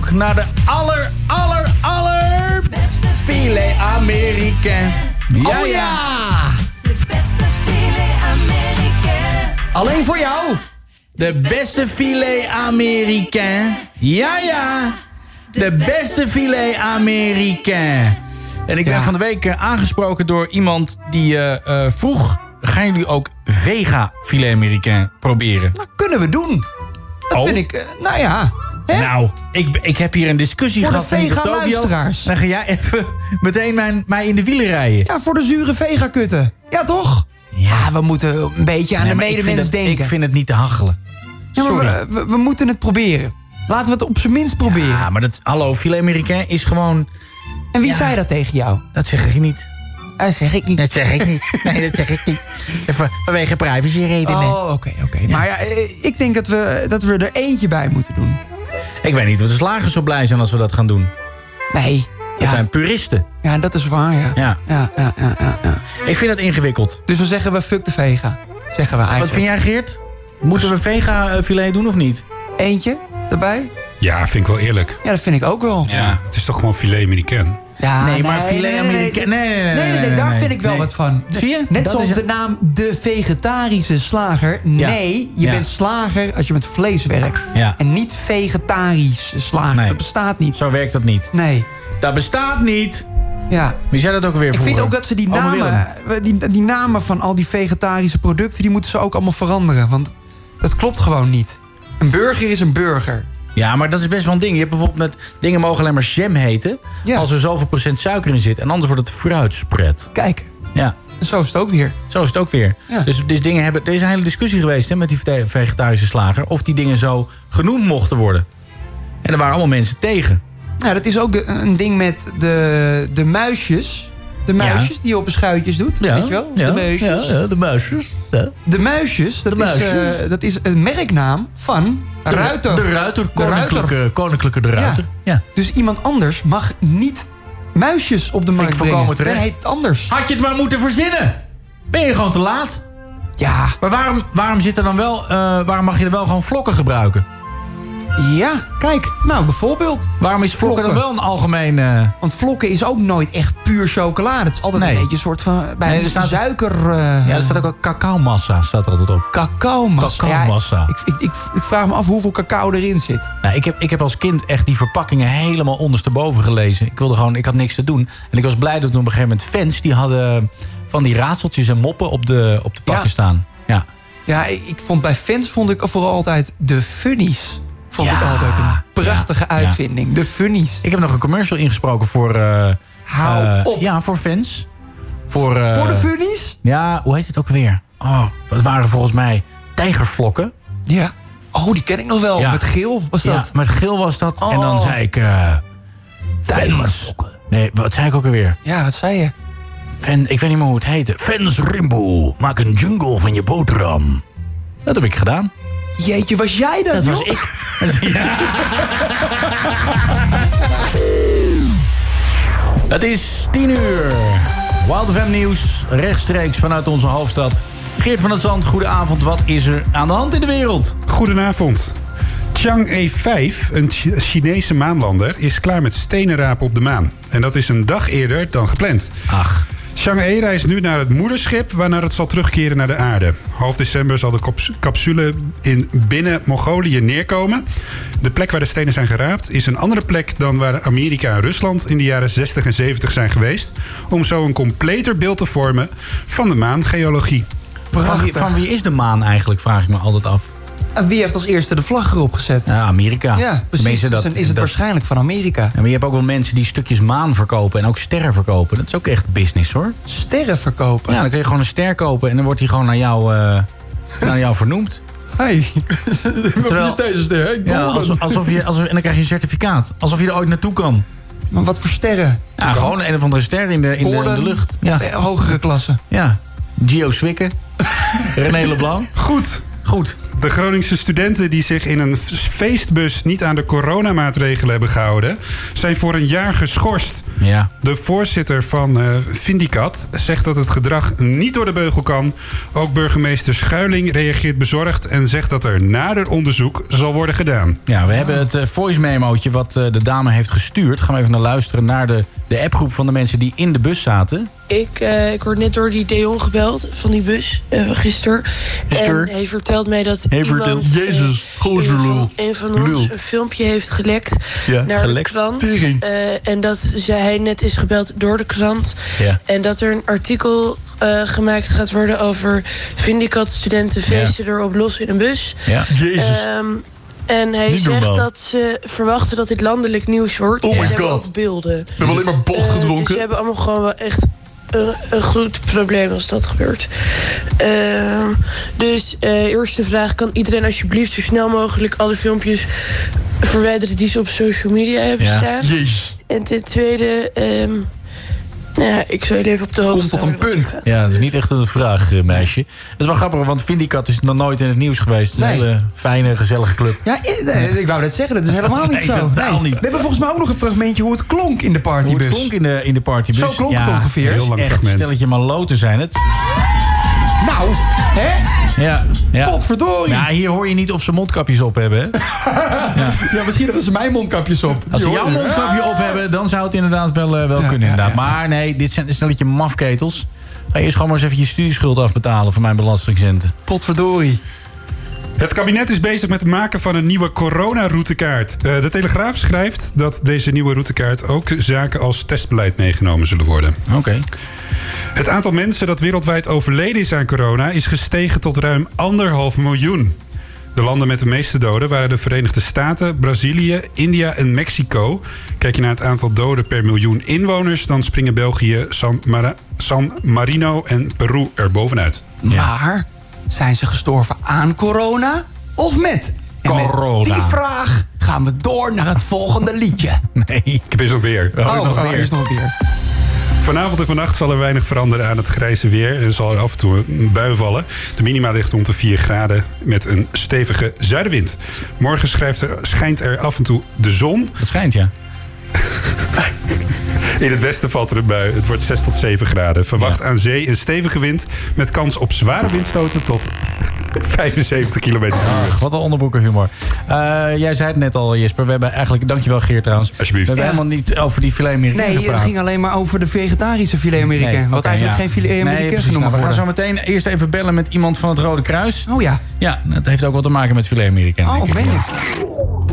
Zoek naar de aller, aller, aller... Beste filet américain. Ja, Oh ja. De beste filet Amerikaan. Alleen voor jou. De beste filet américain. Ja, ja. De beste filet américain. En ik ben van de week eh, aangesproken door iemand die eh, eh, vroeg... gaan jullie ook vega filet américain proberen? Dat kunnen we doen. Dat Oh. vind ik, nou ja. Hè? Nou, ik, ik heb hier een discussie Voor de gehad met Tokio. vega-luisteraars. Dan ga jij even meteen mijn, mij in de wielen rijden. Ja, voor de zure vegakutten. Ja, toch? Ja, we moeten een beetje aan Nee, de medemens denken. Ik vind het niet te hachelen. Ja, maar Sorry. we, we, we moeten het proberen. Laten we het op zijn minst proberen. Ja, maar dat, hallo, filet américain is gewoon... En wie Ja. zei dat tegen jou? Dat zeg ik niet. Dat zeg ik niet. Dat zeg ik niet. Nee, dat zeg ik niet. Even vanwege privacyredenen. Oh, oké, oké. Maar ja, eh, ik denk dat we, dat we er eentje bij moeten doen. Ik weet niet of de slagers zo blij zijn als we dat gaan doen. Nee. We zijn puristen. Ja, dat is waar, ja. Ja. Ja, ja, ja, ja, ja. Ik vind het ingewikkeld. Dus we zeggen we fuck de vega. Zeggen we eigenlijk. Wat vind jij, Geert? Moeten we vega eh, filet doen of niet? Eentje erbij? Ja, vind ik wel eerlijk. Ja, dat vind ik ook wel. Ja. Het is toch gewoon filet americain? Ja, Nee, maar filet nee, nee, Amerikaan- nee, nee, daar vind ik wel wat van. Zie je? Net Dat zoals is- de naam de vegetarische slager. Nee, je bent slager als je met vlees werkt. Ja. En niet vegetarisch slager. Nee. Dat bestaat niet. Zo werkt dat niet. Nee. Dat bestaat niet. Ja. Wie zei dat ook alweer Ik vind ook dat ze die namen, die, die namen van al die vegetarische producten... die moeten ze ook allemaal veranderen. Want dat klopt gewoon niet. Een burger is een burger. Ja, maar dat is best wel een ding. Je hebt bijvoorbeeld met dingen mogen alleen maar jam heten... als er zoveel procent suiker in zit. En anders wordt het fruitspread. Kijk, Ja. zo is het ook weer. Zo is het ook weer. Ja. Dus, dus dingen hebben, er is een hele discussie geweest hè, met die vegetarische slager... of die dingen zo genoemd mochten worden. En er waren allemaal mensen tegen. Ja, dat is ook de- een ding met de, de muisjes. De muisjes die je op beschuitjes doet. Ja, Weet je wel? de muisjes. ja, ja, de muisjes. De muisjes, dat, De Is, eh, dat is een merknaam van De Ruiter. De Ruiter, De koninklijke, koninklijke de Ruiter. Ja. Dus iemand anders mag niet muisjes op de markt brengen. Dan heet het anders. Had je het maar moeten verzinnen? Ben je gewoon te laat? Ja. Maar waarom, waarom, zit er dan wel, eh, waarom mag je er wel gewoon vlokken gebruiken? Ja, kijk. Nou, bijvoorbeeld. Waarom is vlokken, dan wel een algemeen... eh, Want vlokken is ook nooit echt puur chocolade. Het is altijd Nee. een beetje een soort van... Bij Nee, er staat- suiker... eh ja, er staat ook al cacaomassa staat er altijd op. Cacaomassa. Cacaomassa. Ja, ik, ik, ik, ik vraag me af hoeveel cacao erin zit. Nou, ik, heb, ik heb als kind echt die verpakkingen helemaal ondersteboven gelezen. Ik wilde gewoon, ik had niks te doen. En ik was blij dat toen op een gegeven moment fans... die hadden van die raadseltjes en moppen op de, op de pakken Ja. staan. Ja. Ja, ik, ik vond bij fans vond ik vooral altijd de funnies. Vond ik altijd een prachtige uitvinding. De funnies. Ik heb nog een commercial ingesproken voor... eh, Hou eh, op. Ja, voor fans. Voor, eh, Voor de funnies? Ja, hoe heet het ook weer? Oh, dat waren volgens mij tijgervlokken. Ja. Oh, die ken ik nog wel. Ja. Met geel was dat. Ja, met geel was dat. En dan Oh. zei ik... eh fans. Nee, wat zei ik ook alweer? Ja, wat zei je? Fan, ik weet niet meer hoe het heette. Fans Rimbo, maak een jungle van je boterham. Dat heb ik gedaan. Jeetje, was jij dat, Dat was ik. Ja. Het is 10 uur. Wild FM nieuws, rechtstreeks vanuit onze hoofdstad. Geert van het Zand, goedenavond. Wat is er aan de hand in de wereld? Goedenavond. Chang'e 5, een Chi- Chinese maanlander, is klaar met stenen rapen op de maan. En dat is een dag eerder dan gepland. Ach. Chang'e reist nu naar het moederschip, waarna het zal terugkeren naar de aarde. Half december zal de capsule in binnen Mongolië neerkomen. De plek waar de stenen zijn geraapt is een andere plek dan waar Amerika en Rusland in de jaren 60 en 70 zijn geweest. Om zo een completer beeld te vormen van de maangeologie. Wie, van wie is de maan eigenlijk, vraag ik me altijd af. En wie heeft als eerste de vlag erop gezet? Ja, Amerika. Ja, precies. Dus dan is het waarschijnlijk van Amerika. Ja, maar je hebt ook wel mensen die stukjes maan verkopen en ook sterren verkopen. Dat is ook echt business hoor. Sterren verkopen? Ja, dan kun je gewoon een ster kopen en dan wordt die gewoon naar jou, eh, naar jou vernoemd. Hey, Terwijl- wat is deze ster? Hey, Ja, alsof, alsof je, alsof, en dan krijg je een certificaat. Alsof je er ooit naartoe kan. Maar wat voor sterren? Ja, gewoon een of andere ster in de, in de, in de lucht. Ja. Eh, hogere klasse? Ja. Gio Swikke. René Leblanc. Goed. Goed. De Groningse studenten die zich in een feestbus niet aan de coronamaatregelen hebben gehouden, zijn voor een jaar geschorst. Ja. De voorzitter van eh Vindicat zegt dat het gedrag niet door de beugel kan. Ook burgemeester Schuiling reageert bezorgd en zegt dat er nader onderzoek zal worden gedaan. Ja, we hebben het eh, voice memootje wat eh, de dame heeft gestuurd. Gaan we even naar luisteren naar de, de appgroep van de mensen die in de bus zaten. Ik, eh, ik word net door die Deon gebeld van die bus uh, gisteren. Gisteren? En hij mij dat iemand, vertelt- eh, Jezus, gozer een van- lul. een van ons Lul. een filmpje heeft gelekt Ja, naar gelekt. de krant. Eh, en dat zij, hij net is gebeld door de krant. Ja. En dat er een artikel eh, gemaakt gaat worden over Vindicat studenten feesten erop los in een bus. Ja. Jezus. Ehm, en hij Niet zegt normaal. dat ze verwachten dat dit landelijk nieuws wordt. Oh En my ze hebben God. ook beelden. We hebben alleen maar bot Eh, gedronken. dus ze hebben allemaal gewoon wel echt een, een groot probleem als dat gebeurt. Ehm, dus eh, eerste vraag: kan iedereen alsjeblieft zo snel mogelijk alle filmpjes verwijderen die ze op social media hebben Ja. staan? En ten tweede, ehm, ja, ik zal jullie even op de hoogte Komt tot een punt. Ja, dat is niet echt een vraag, eh, meisje. Dat is wel grappig, want Vindicat is nog nooit in het nieuws geweest. Het Nee. Een hele fijne, gezellige club. Ja, eh, nee, ik wou net zeggen, dat is helemaal niet Nee, zo. totaal niet. We hebben volgens mij ook nog een fragmentje hoe het klonk in de Hoe partybus. het klonk in de, in de partybus. Zo klonk het ongeveer. Heel Heel lang echt, fragment. stelletje maar loten zijn het. Nou, hè? Ja, ja. Potverdorie. Ja, hier hoor je niet of ze mondkapjes op hebben. Hè? Ja, misschien hebben ze mijn mondkapjes op. Als ze jouw mondkapje op hebben, dan zou het inderdaad wel, eh, wel kunnen. Inderdaad. Maar nee, dit zijn een stelletje mafketels. Ga eerst gewoon maar eens even je studieschuld afbetalen van mijn belastingcenten. Potverdorie. Het kabinet is bezig met het maken van een nieuwe coronaroutekaart. Eh, de Telegraaf schrijft dat deze nieuwe routekaart ook zaken als testbeleid meegenomen zullen worden. Oké. Het aantal mensen dat wereldwijd overleden is aan corona is gestegen tot ruim anderhalf miljoen. De landen met de meeste doden waren de Verenigde Staten, Brazilië, India en Mexico. Kijk je naar het aantal doden per miljoen inwoners, dan springen België, San, Marino en Peru er bovenuit. Maar zijn ze gestorven aan corona of met? En Corona. met die vraag gaan we door naar het volgende liedje. Nee. Ik heb eens nog weer. Oh, oh, is nog weer. Vanavond en vannacht zal er weinig veranderen aan het grijze weer. En zal er af en toe een bui vallen. De minima ligt rond de 4 graden met een stevige zuidenwind. Morgen er, schijnt er af en toe de zon. Dat schijnt, ja. In het westen valt er een bui. Het wordt 6 tot 7 graden. Verwacht aan zee een stevige wind met kans op zware windstoten tot 75 km per uur. Ach, wat een onderbroekenhumor. Eh jij zei het net al, Jesper. We hebben eigenlijk... Dankjewel, Geert, trouwens. Alsjeblieft. We hebben Ja. helemaal niet over die filet Amerikaan Nee, het gepraat. ging alleen maar over de vegetarische filet Amerikaan. Nee, wat eigenlijk ja. geen filet Nee, Amerikaan precies. genoemd Nou, we gaan zo meteen eerst even bellen met iemand van het Rode Kruis. Oh ja. Ja, dat heeft ook wat te maken met filet Amerikaan. Oh, denk ik.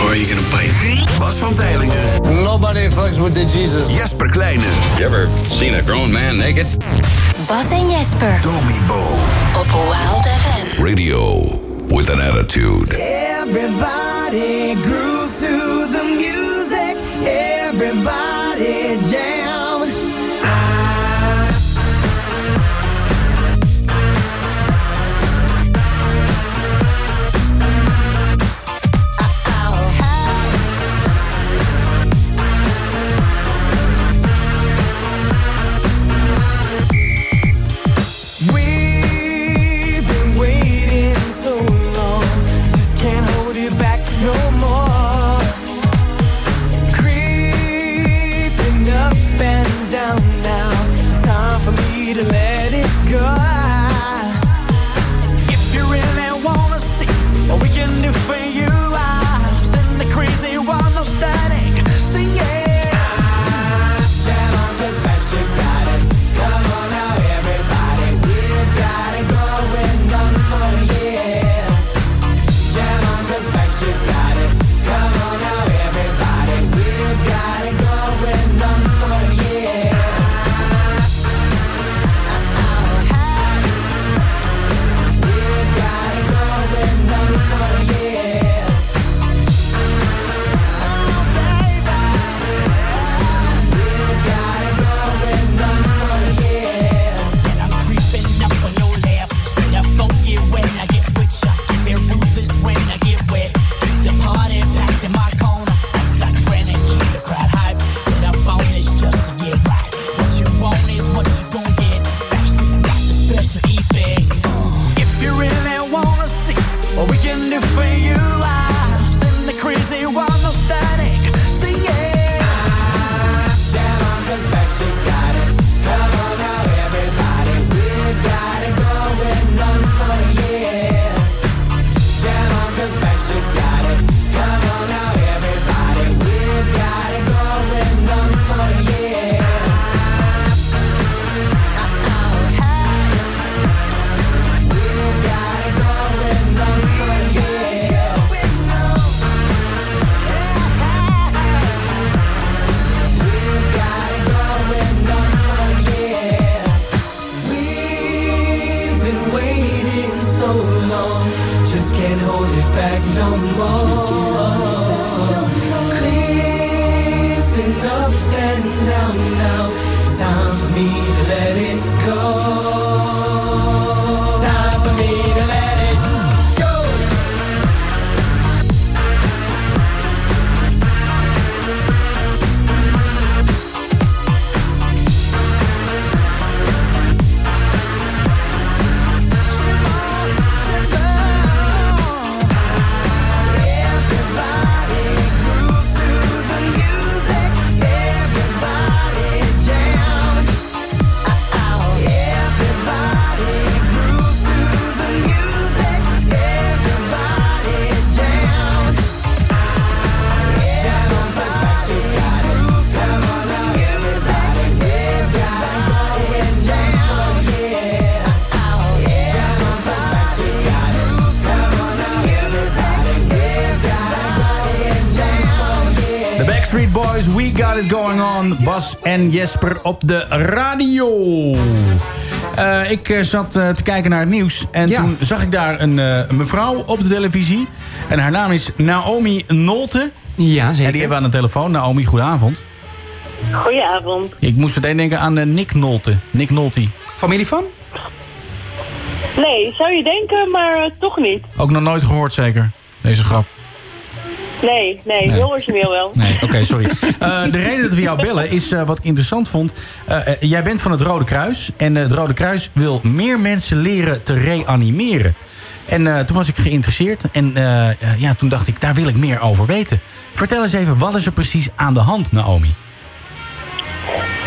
Or are you gonna bite? Bas van Teylingen. Nobody fucks with the Jesus. Jesper Kleine. You ever seen a grown man naked? Bas en Jesper Tommy Bo. op Wild FM. Radio with an attitude. Everybody groove to the music. Everybody jam. En Jesper op de radio. Eh, ik eh, zat eh, te kijken naar het nieuws. En toen zag ik daar een, eh, een mevrouw op de televisie. En haar naam is Naomi Nolte. Ja, zeker. En die hebben we aan de telefoon. Naomi, goedenavond. Goedenavond. Ik moest meteen denken aan Nick Nolte. Nick Nolte. Familie van? Nee, zou je denken, maar toch niet. Ook nog nooit gehoord zeker, deze grap. Nee, nee, heel origineel wel. Nee, oké, sorry. Eh, de reden dat we jou bellen is eh, wat ik interessant vond. Eh, jij bent van het Rode Kruis. En het Rode Kruis wil meer mensen leren te reanimeren. En toen was ik geïnteresseerd. En ja, toen dacht ik, daar wil ik meer over weten. Vertel eens even, wat is er precies aan de hand, Naomi?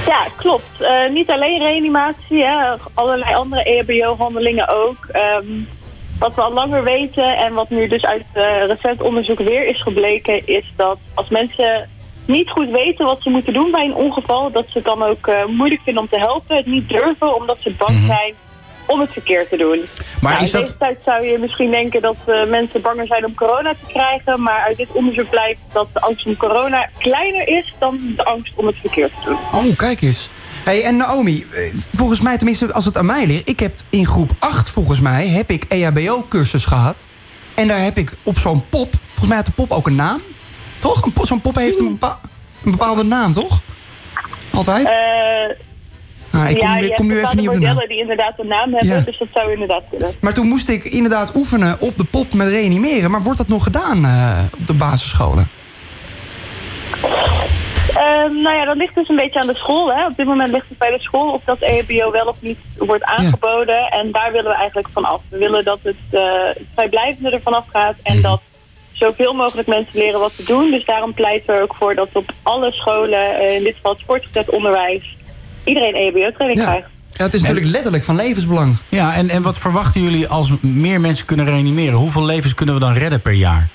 Ja, klopt. Niet alleen reanimatie, hè, allerlei andere EHBO-handelingen ook. Ehm, wat we al langer weten en wat nu dus uit eh, recent onderzoek weer is gebleken... is dat als mensen niet goed weten wat ze moeten doen bij een ongeval... dat ze het dan ook eh, moeilijk vinden om te helpen, het niet durven... omdat ze bang zijn om het verkeerd te doen. Maar Nou, is in dat- deze tijd zou je misschien denken dat eh, mensen banger zijn om corona te krijgen... maar uit dit onderzoek blijkt dat de angst om corona kleiner is... dan de angst om het verkeerd te doen. Oh, kijk eens. Hey, en Naomi, eh, volgens mij, tenminste als het aan mij ligt... ik heb in groep 8, volgens mij, heb ik EHBO-cursus gehad. En daar heb ik op zo'n pop... Volgens mij had de pop ook een naam. Toch? Zo'n pop heeft een, bepa- een bepaalde naam, toch? Altijd? Ah, ik kom, ja, ik kom nu even niet op de naam. die inderdaad een naam hebben, Ja. dus dat zou inderdaad kunnen. Maar toen moest ik inderdaad oefenen op de pop met reanimeren. Maar wordt dat nog gedaan eh, op de basisscholen? Ehm, nou ja, dat ligt dus een beetje aan de school. Hè. Op dit moment ligt het bij de school of dat EHBO wel of niet wordt aangeboden. En daar willen we eigenlijk van af. We willen dat het uh, vrijblijvende ervan afgaat en dat zoveel mogelijk mensen leren wat te doen. Dus daarom pleiten we ook voor dat op alle scholen, eh, in dit geval het voortgezet onderwijs, iedereen EHBO-training krijgt. Ja, het is natuurlijk letterlijk van levensbelang. Ja, en, en wat verwachten jullie als meer mensen kunnen reanimeren? Hoeveel levens kunnen we dan redden per jaar?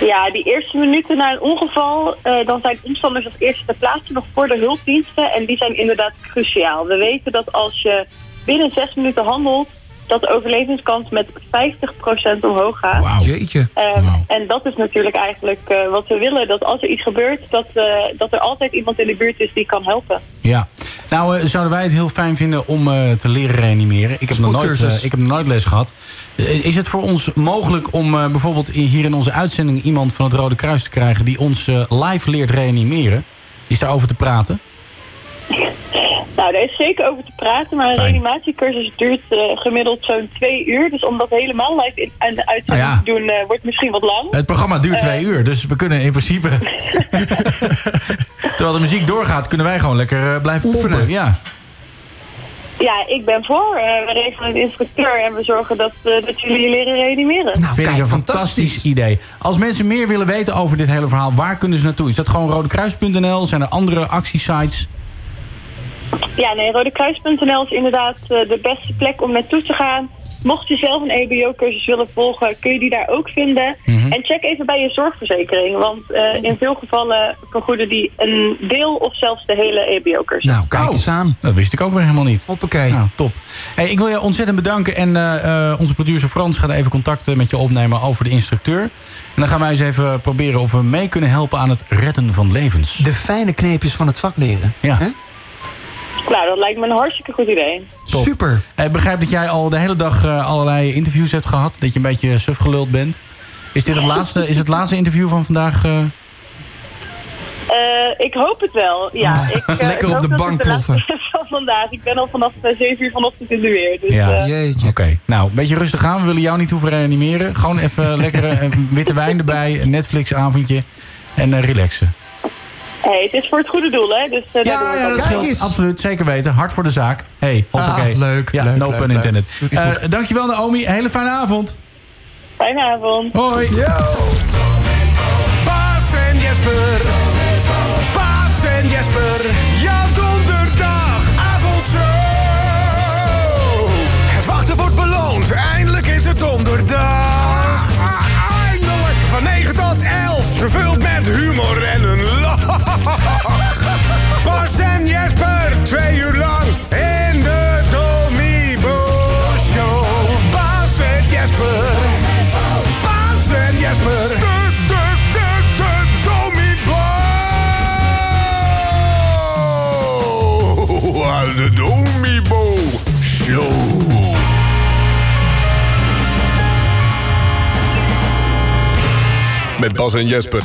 Ja, die eerste minuten na een ongeval, eh, dan zijn omstanders als eerste ter plaatse nog voor de hulpdiensten. En die zijn inderdaad cruciaal. We weten dat als je binnen zes minuten handelt, dat de overlevingskans met 50% omhoog gaat. Jeetje. Ehm, En dat is natuurlijk eigenlijk eh, wat we willen. Dat als er iets gebeurt, dat, eh, dat er altijd iemand in de buurt is die kan helpen. Ja. Nou, eh, zouden wij het heel fijn vinden om eh, te leren reanimeren. Ik heb, nog nooit, eh, ik heb nog nooit les gehad. Eh, is het voor ons mogelijk om bijvoorbeeld hier in onze uitzending... iemand van het Rode Kruis te krijgen die ons live leert reanimeren? Is daarover te praten? Nou, daar is zeker over te praten, maar een reanimatiecursus duurt eh, gemiddeld zo'n twee uur. Dus om dat helemaal live in, aan de uitzending Nou ja. te doen, eh, wordt misschien wat lang. Het programma duurt Eh, twee uur, dus we kunnen in principe... Terwijl de muziek doorgaat, kunnen wij gewoon lekker blijven oefenen. Ja. Ja, ik ben voor. Eh, we regelen een instructeur en we zorgen dat, eh, dat jullie je leren reanimeren. Vind ik een fantastisch idee. Als mensen meer willen weten over dit hele verhaal, waar kunnen ze naartoe? Is dat gewoon rodekruis.nl? Zijn er andere actiesites? Ja, nee, rodekruis.nl is inderdaad eh, de beste plek om naartoe te gaan. Mocht je zelf een EBO-cursus willen volgen, kun je die daar ook vinden. Mhm. En check even bij je zorgverzekering, want eh, in veel gevallen vergoeden die een deel of zelfs de hele EBO-cursus. Nou, kijk eens aan. Dat wist ik ook weer helemaal niet. Hoppakee. Nou, top. Hey, ik wil je ontzettend bedanken. En eh, eh, onze producer Frans gaat even contact met je opnemen over de instructeur. En dan gaan wij eens even proberen of we mee kunnen helpen aan het redden van levens. De fijne kneepjes van het vak leren. Ja. Nou, dat lijkt me een hartstikke goed idee. Top. Super. Ik begrijp dat jij al de hele dag eh, allerlei interviews hebt gehad. Dat je een beetje suf geluld bent. Is dit het laatste, is het laatste interview van vandaag? eh? Eh, ik hoop het wel, ja. Ik, eh, Lekker ik op de bank ploffen. van vandaag. Ik ben al vanaf eh, 7 uur vanochtend in de weer. Dus, ja, eh, oké. Nou, een beetje rustig aan. We willen jou niet hoeven reanimeren. Gewoon even lekkere witte wijn erbij. Een Netflix-avondje. En eh, relaxen. Hey, het is voor het goede doel, hè? Dus, eh, daar het Ja, ook dat scheelt. Absoluut, zeker weten. Hard voor de zaak. Hey, hoppakee. Ah, leuk, Ja, leuk, no leuk, pun leuk. intended. Eh, dankjewel Naomi. Hele fijne avond. Fijne avond. Hoi. Bas en Jesper. Bas en Jesper. Jouw donderdagavondshow. Het wachten wordt beloond. Eindelijk is het donderdag. Ah, Eindelijk. Van 9 tot 11. Gevuld Met Bas en Jesper.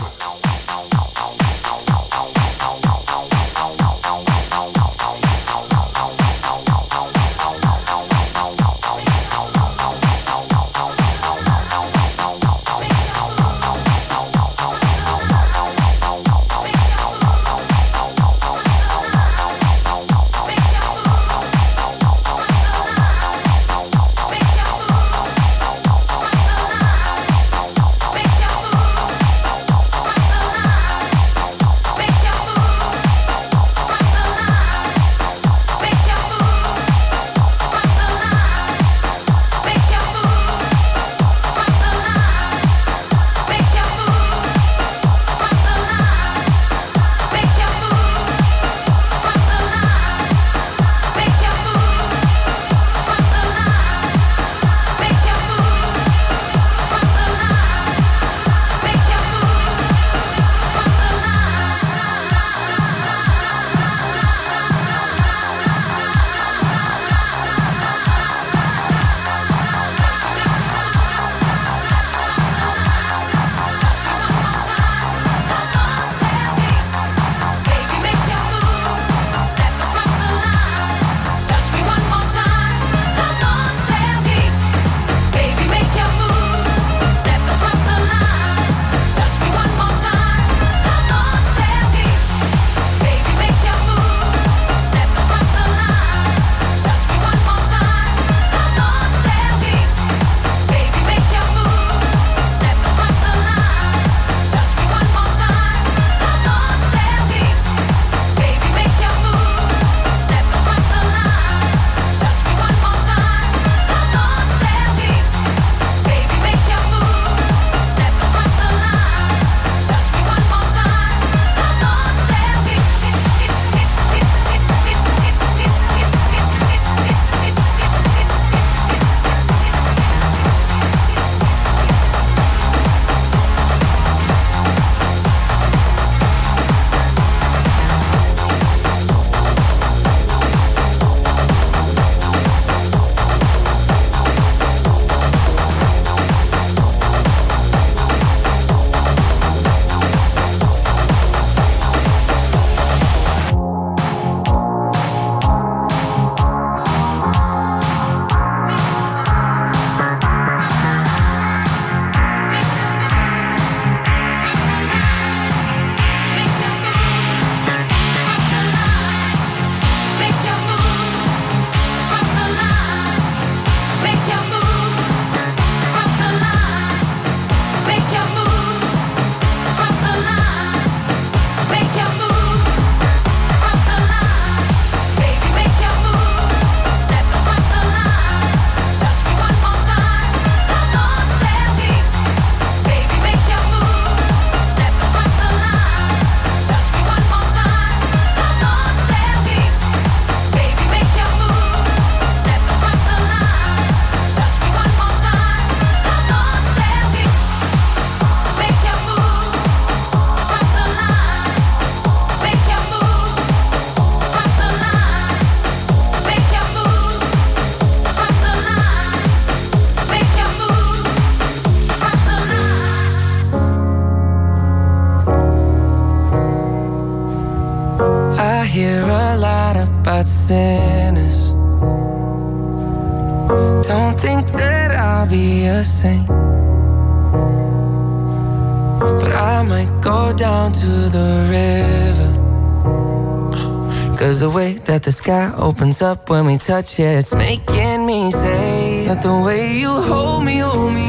The sky opens up when we touch it, it's making me say that the way you hold me, hold me,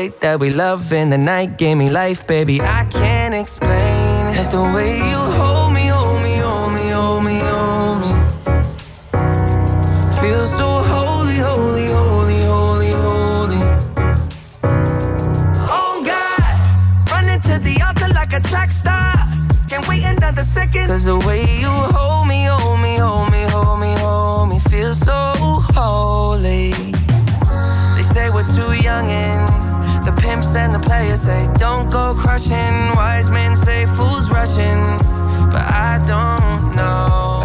way that we love in the night gave me life, baby. I can't explain. The way you hold go crushing. Wise men say fools rushing, but I don't know.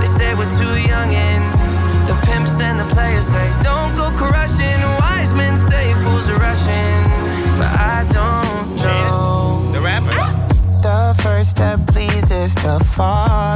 They say we're too young and the pimps and the players say don't go crushing. Wise men say fools are rushing, but I don't know. The rapper. The first step pleases the Father.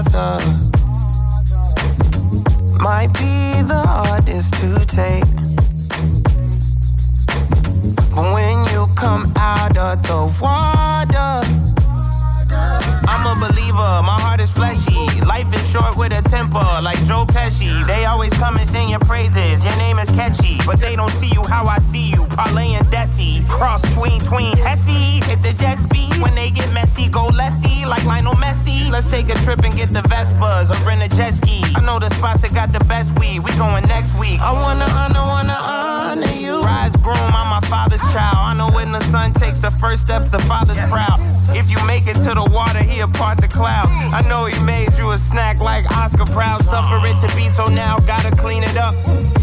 Sing your praises. Your name is catchy, but they don't see you how I see you. Parlay and Desi, cross tween tween Hesse. Hit the jet speed when they get messy, go lefty like Lionel Messi. Let's take a trip and get the Vespas or rent a jet ski. I know the spots that got the best weed. We going next week. I wanna honor, wanna uh. Honor you. Rise groom, I'm my father's child. I know when the son takes the first step, the father's proud. If you make it to the water, he'll part the clouds. I know he made you a snack like Oscar Proud. Suffer it to be so now, gotta clean it up.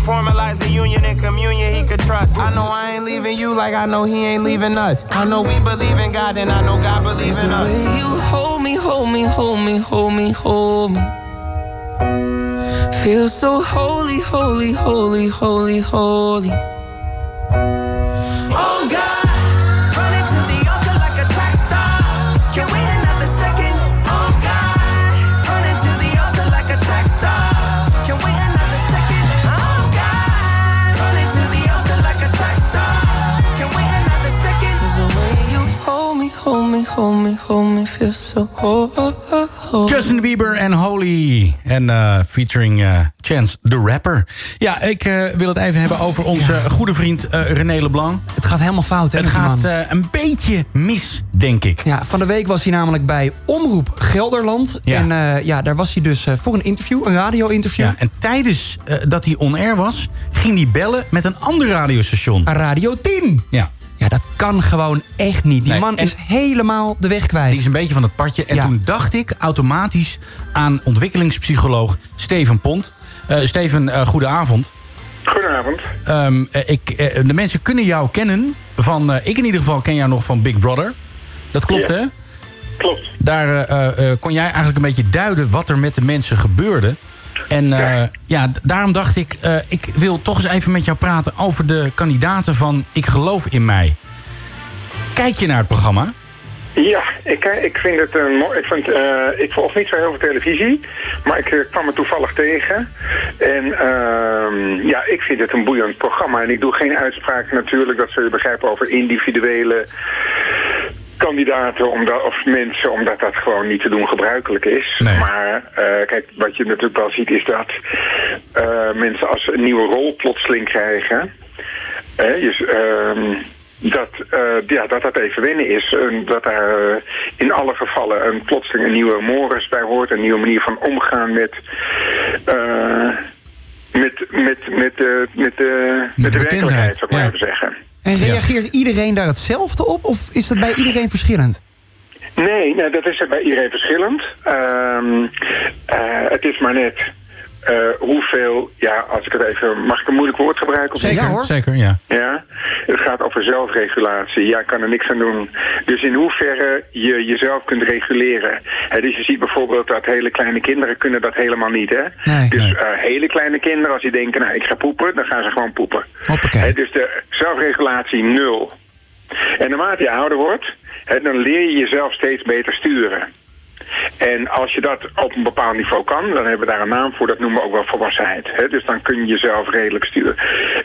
Formalize the union and communion he could trust. I know I ain't leaving you like I know he ain't leaving us. I know we believe in God and I know God believe in us. you hold me, hold me, hold me, hold me, hold me. Feel so holy, holy, holy, holy, holy. Oh hold me, hold me, hold me, feel so holy. Justin Bieber en Holy. En eh, featuring eh, Chance the Rapper. Ja, ik eh, wil het even hebben over onze goede vriend eh, René Leblanc. Het gaat helemaal fout, hè? Het gaat man. eh, een beetje mis, denk ik. Ja, van de week was hij namelijk bij Omroep Gelderland. Ja. En eh, ja, daar was hij dus eh, voor een interview, een radio-interview. Ja, en tijdens eh, dat hij on-air was, ging hij bellen met een ander radiostation. Radio 10. Ja. Dat kan gewoon echt niet. Die Nee, man is helemaal de weg kwijt. Die is een beetje van het padje. En Ja. toen dacht ik automatisch aan ontwikkelingspsycholoog Steven Pont. Eh, Steven, eh goedenavond. Goedenavond. Ehm, eh, ik, de mensen kunnen jou kennen van... eh, ik in ieder geval ken jou nog van Big Brother. Dat klopt, Ja. hè? Klopt. Daar eh, eh, kon jij eigenlijk een beetje duiden wat er met de mensen gebeurde. En eh, ja, d- daarom dacht ik, eh, ik wil toch eens even met jou praten over de kandidaten van Ik geloof in mij. Kijk je naar het programma? Ja, ik, eh, ik vind het een mooi. Ik, vind, ik volg niet zo heel veel televisie, maar ik kwam het toevallig tegen. En ehm, ja, ik vind het een boeiend programma. En ik doe geen uitspraken natuurlijk, dat zul je begrijpen, over individuele kandidaten omdat, of mensen, omdat dat gewoon niet te doen gebruikelijk is. Maar eh, kijk, wat je natuurlijk wel ziet is dat eh, mensen als ze een nieuwe rol plotseling krijgen... hè, dus, ehm, dat, eh, ja, dat dat even wennen is. En dat daar in alle gevallen een plotseling een nieuwe morus bij hoort. Een nieuwe manier van omgaan met... eh, met, met, met, eh, met, eh, met de werkelijkheid, zou ik maar even zeggen. En reageert iedereen daar hetzelfde op? Of is dat bij iedereen verschillend? Nee, nou, dat is er bij iedereen verschillend. Ehm, eh, het is maar net eh, hoeveel, ja, als ik het even, mag ik een moeilijk woord gebruiken? Of? Zeker, zeker, ja. Ja, het gaat over zelfregulatie. Ja, ik kan er niks aan doen. Dus in hoeverre je jezelf kunt reguleren. Hè, dus je ziet bijvoorbeeld dat hele kleine kinderen kunnen dat helemaal niet. Hè? dus eh, hele kleine kinderen, als die denken, nou ik ga poepen, dan gaan ze gewoon poepen. Hè, dus de zelfregulatie nul. En naarmate je ouder wordt, hè, dan leer je jezelf steeds beter sturen. En als je dat op een bepaald niveau kan, dan hebben we daar een naam voor, dat noemen we ook wel volwassenheid. Hè? Dus dan kun je jezelf redelijk sturen.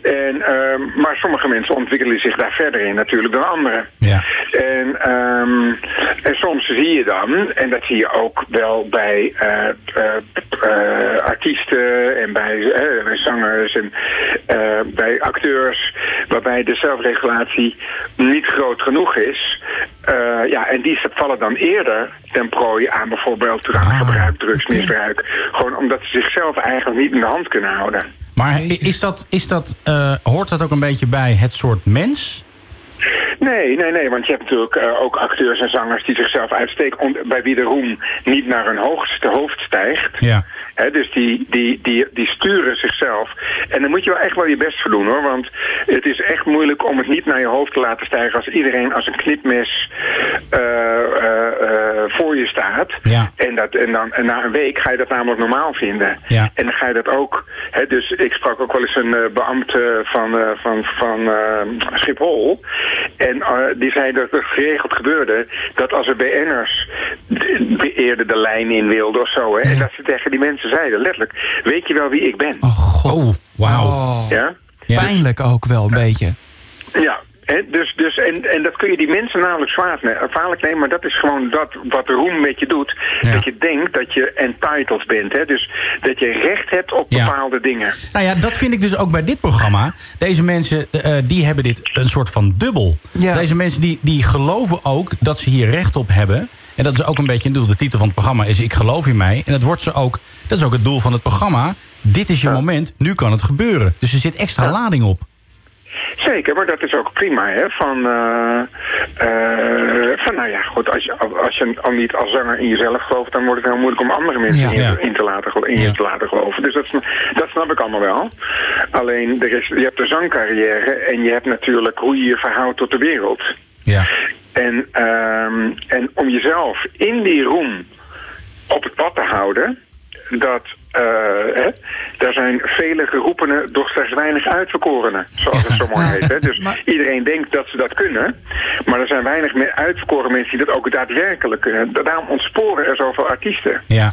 En, ehm, maar sommige mensen ontwikkelen zich daar verder in natuurlijk dan anderen. Ja. En, ehm, en soms zie je dan, en dat zie je ook wel bij eh, eh, eh, artiesten en bij, bij zangers en bij acteurs, waarbij de zelfregulatie niet groot genoeg is. Eh, ja, en die vallen dan eerder ten prooi aan bijvoorbeeld drankgebruik, drugsmisbruik. Gewoon omdat ze zichzelf eigenlijk niet in de hand kunnen houden. Maar is dat, is dat, eh, hoort dat ook een beetje bij het soort mens? Nee, nee, nee, want je hebt natuurlijk eh, ook acteurs en zangers die zichzelf uitsteken, bij wie de roem niet naar hun hoogste hoofd stijgt. Ja. Dus die, die, die, die sturen zichzelf. En daar moet je wel echt wel je best voor doen hoor. Want het is echt moeilijk om het niet naar je hoofd te laten stijgen als iedereen als een knipmes eh, eh, voor je staat. Ja. En, dat, en, dan, en na een week ga je dat namelijk normaal vinden. Ja. En dan ga je dat ook. Dus ik sprak ook wel eens een beambte van, van, van Schiphol. En eh, die zei dat het geregeld gebeurde dat als er BN'ers de, de eerder de lijn in wilden of zo. Hè, En dat ze tegen die mensen zeiden, letterlijk, weet je wel wie ik ben? Oh, wauw. Oh. Ja? Pijnlijk ook wel een beetje. Ja. Dus, dus, en, en dat kun je die mensen namelijk zwaar kwalijk nemen, maar dat is gewoon dat wat de roem met je doet. Dat je denkt dat je entitled bent. Hè? Dus dat je recht hebt op Ja. bepaalde dingen. Nou ja, dat vind ik dus ook bij dit programma. Deze mensen, eh, die hebben dit een soort van dubbel. Deze mensen die, die geloven ook dat ze hier recht op hebben. En dat is ook een beetje, ik bedoel, de titel van het programma is Ik geloof in mij. En dat wordt ze ook, dat is ook het doel van het programma. Dit is je moment, nu kan het gebeuren. Dus er zit extra lading op. Zeker, maar dat is ook prima, hè? Van, eh, eh, van nou ja, goed, als je, als je al niet als zanger in jezelf gelooft, dan wordt het heel moeilijk om andere mensen Ja. in, te laten, in je te laten geloven. Dus dat, sna- dat snap ik allemaal wel. Alleen, er is, je hebt de zangcarrière en je hebt natuurlijk hoe je je verhoudt tot de wereld. Ja. En, ehm, en om jezelf in die roem op het pad te houden, dat, hè, daar zijn vele geroepenen, doch slechts weinig uitverkorenen, zoals het zo mooi heet. Hè. Dus iedereen denkt dat ze dat kunnen, maar er zijn weinig meer uitverkoren mensen die dat ook daadwerkelijk kunnen. Daarom ontsporen er zoveel artiesten. Ja.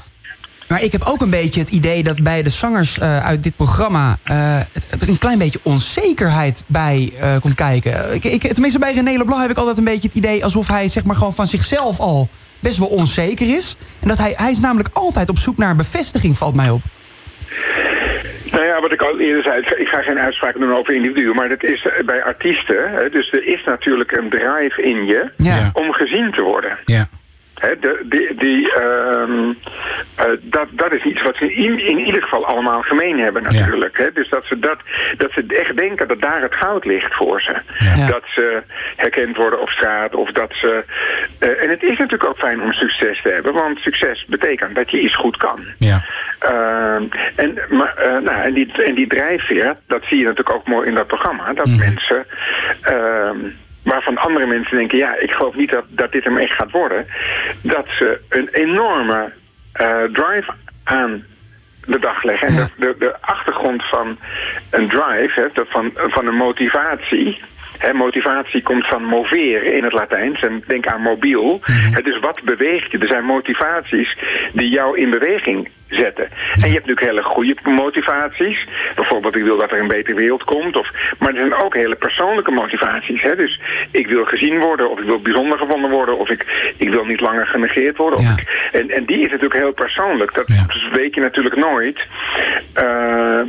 Maar ik heb ook een beetje het idee dat bij de zangers eh, uit dit programma... eh, er een klein beetje onzekerheid bij komt kijken. Ik, ik, tenminste, bij René Leblanc heb ik altijd een beetje het idee... alsof hij zeg maar, gewoon van zichzelf al best wel onzeker is. En dat hij, hij is namelijk altijd op zoek naar bevestiging, valt mij op. Nou ja, wat ik al eerder zei, ik ga- geen uitspraken doen over individuen, maar dat is bij artiesten, hè, dus er is natuurlijk een drive in je Ja. om gezien te worden. Ja. De, die, die, ehm, eh, dat, dat is iets wat ze in, in ieder geval allemaal gemeen hebben natuurlijk. Dus dat ze, dat, dat ze echt denken dat daar het goud ligt voor ze. Dat ze herkend worden op straat of dat ze... eh, en het is natuurlijk ook fijn om succes te hebben, want succes betekent dat je iets goed kan. Ja. Ehm, en, maar, eh, nou, en, die, en die drijfveer, dat zie je natuurlijk ook mooi in dat programma. Dat Mhm. mensen, ehm, waarvan andere mensen denken... ja, ik geloof niet dat, dat dit hem echt gaat worden. Dat ze een enorme eh, drive aan de dag leggen. En de, de, de achtergrond van een drive, hè, dat van, van een motivatie... Hè, motivatie komt van moveren in het Latijns. En denk aan mobiel. Hè, dus wat beweegt je? Er zijn motivaties die jou in beweging zetten. En je hebt natuurlijk hele goede motivaties. Bijvoorbeeld, ik wil dat er een betere wereld komt. Of, maar er zijn ook hele persoonlijke motivaties. Hè? Dus ik wil gezien worden, of ik wil bijzonder gevonden worden, of ik, ik wil niet langer genegeerd worden. Of ik, en, en die is natuurlijk heel persoonlijk. Dat weet je natuurlijk nooit eh,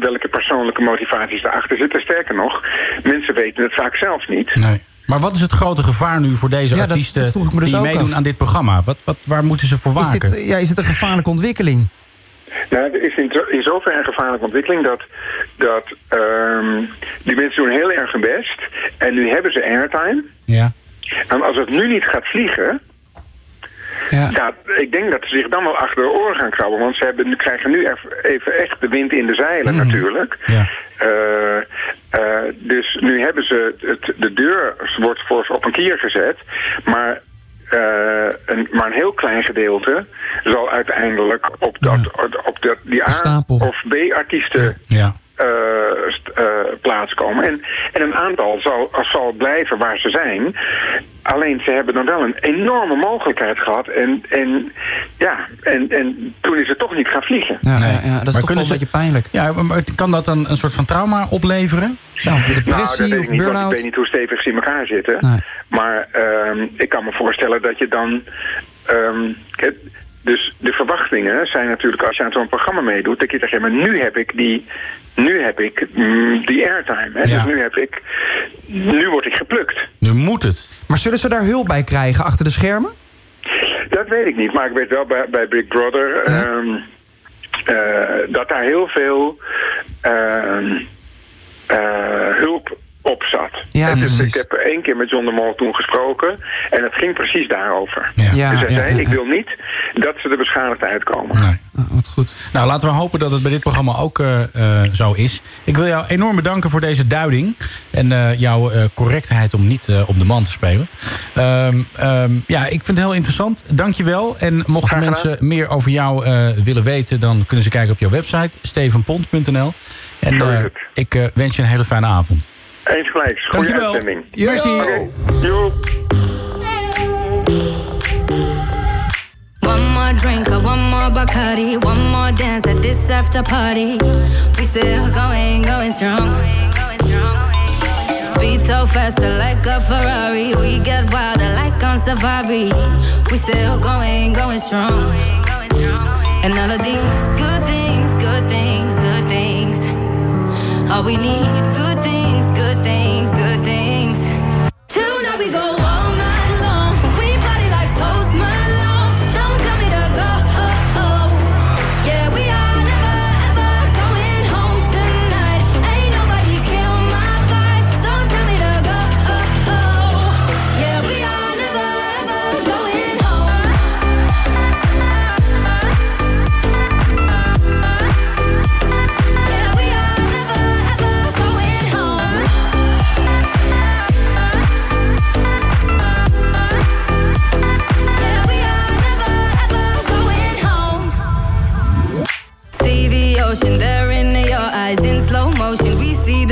welke persoonlijke motivaties erachter zitten. Sterker nog, mensen weten het vaak zelf niet. Nee. Maar wat is het grote gevaar nu voor deze Ja, artiesten dat dus die meedoen af. aan dit programma? Wat, wat, waar moeten ze voor Is waken? dit, ja, is het een gevaarlijke ontwikkeling? Nou, er is in, in zoverre een gevaarlijke ontwikkeling dat, dat ehm, die mensen doen heel erg hun best. En nu hebben ze airtime. Ja. En als het nu niet gaat vliegen, Ja. ik denk dat ze zich dan wel achter de oren gaan krabben. Want ze hebben, krijgen nu even, echt de wind in de zeilen natuurlijk. Eh, eh, dus nu hebben ze het, de deur wordt voor ze op een kier gezet. Maar eh, een, maar een heel klein gedeelte zal uiteindelijk op, dat, op dat, die A- of B-artiesten Ja. Eh, eh, plaatskomen. En, en een aantal zal, zal blijven waar ze zijn. Alleen ze hebben dan wel een enorme mogelijkheid gehad. En, en, ja, en, en toen is het toch niet gaan vliegen. Ja, ja, ja, dat is Maar toch wel een beetje pijnlijk. Ja, maar kan dat dan een soort van trauma opleveren? nou, dat weet ik niet, want ik weet niet hoe stevig ze in elkaar zitten. Nee. Maar ehm, ik kan me voorstellen dat je dan... ehm, dus de verwachtingen zijn natuurlijk als je aan zo'n programma meedoet... dat je zegt, ja, maar nu heb ik die, nu heb ik, mm, die airtime. Hè? Dus nu heb ik... Nu word ik geplukt. Nu moet het. Maar zullen ze daar hulp bij krijgen achter de schermen? Dat weet ik niet, maar ik weet wel bij, bij Big Brother... ehm, eh, dat daar heel veel ehm, eh, hulp op zat. Ja, En dus ik heb één keer met John de Mol toen gesproken en het ging precies daarover. Ja. dus hij zei, ik wil niet dat ze er beschadigd uitkomen. wat goed. Nou, laten we hopen dat het bij dit programma ook eh, zo is. Ik wil jou enorm bedanken voor deze duiding. En eh, jouw correctheid om niet op de man te spelen. Ehm, ehm, ja, ik vind het heel interessant. Dank je wel. En mochten mensen meer over jou willen weten... dan kunnen ze kijken op jouw website, stevenpont.nl. En ik wens je een hele fijne avond. Eens gelijk, goede Dankjewel. uitzending. Merci. Oké, joe. One more drink or one more Bacardi, one more dance at this after party. We still going, going strong. Speed so faster like a Ferrari. We get wilder like on safari. We still going, going strong. And all of these good things, good things, good things. All we need, good things, we go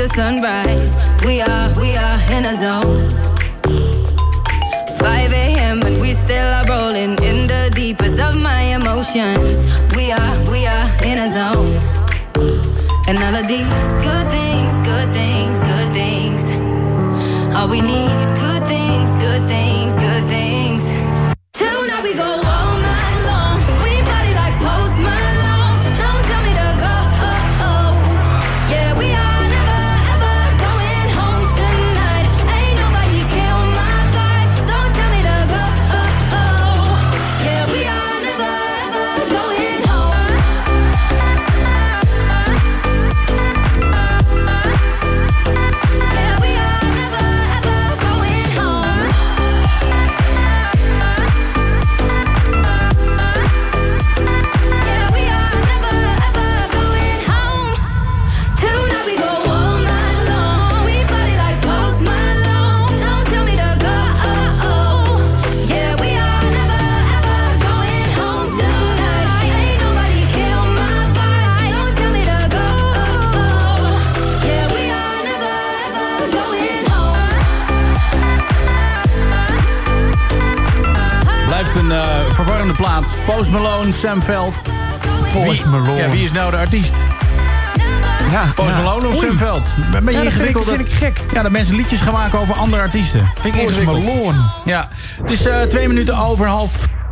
Sunrise. We are, we are in a zone. 5 a.m. and we still are rolling in the deepest of my emotions. We are, we are in a zone. And all of these good things, good things, good things. All we need, good things, good things. Plaat. Post Malone, Sam Veld. Post Wie- Malone. Ja, wie is nou de artiest? Ja, Post ja. Malone of Oei. Sam Veld? Een beetje Ja, dat vind ik- ingewikkeld. gek. Ja, dat mensen liedjes gaan maken over andere artiesten. Vind ik Post ingewikkeld. Malone. Ja, het is eh, twee minuten over half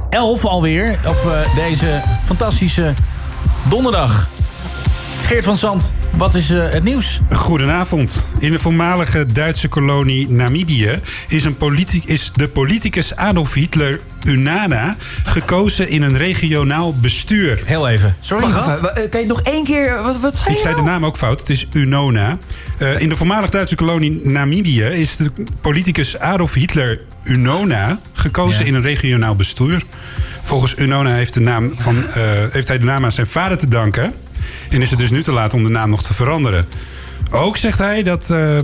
elf alweer. Op eh, deze fantastische donderdag. Geert van Zand, wat is eh, het nieuws? Goedenavond. In de voormalige Duitse kolonie Namibië is, een politi- is de politicus Adolf Hitler Unana gekozen in een regionaal bestuur. Heel even. Sorry. Eh, kan je nog één keer... Wat, wat zei Ik je zei de nou? naam ook fout. Het is Unona. Eh, in de voormalig Duitse kolonie Namibië is de politicus Adolf Hitler Unona gekozen in een regionaal bestuur. Volgens Unona heeft, de naam van, eh, heeft hij de naam aan zijn vader te danken. En is het dus nu te laat om de naam nog te veranderen. Ook zegt hij dat eh,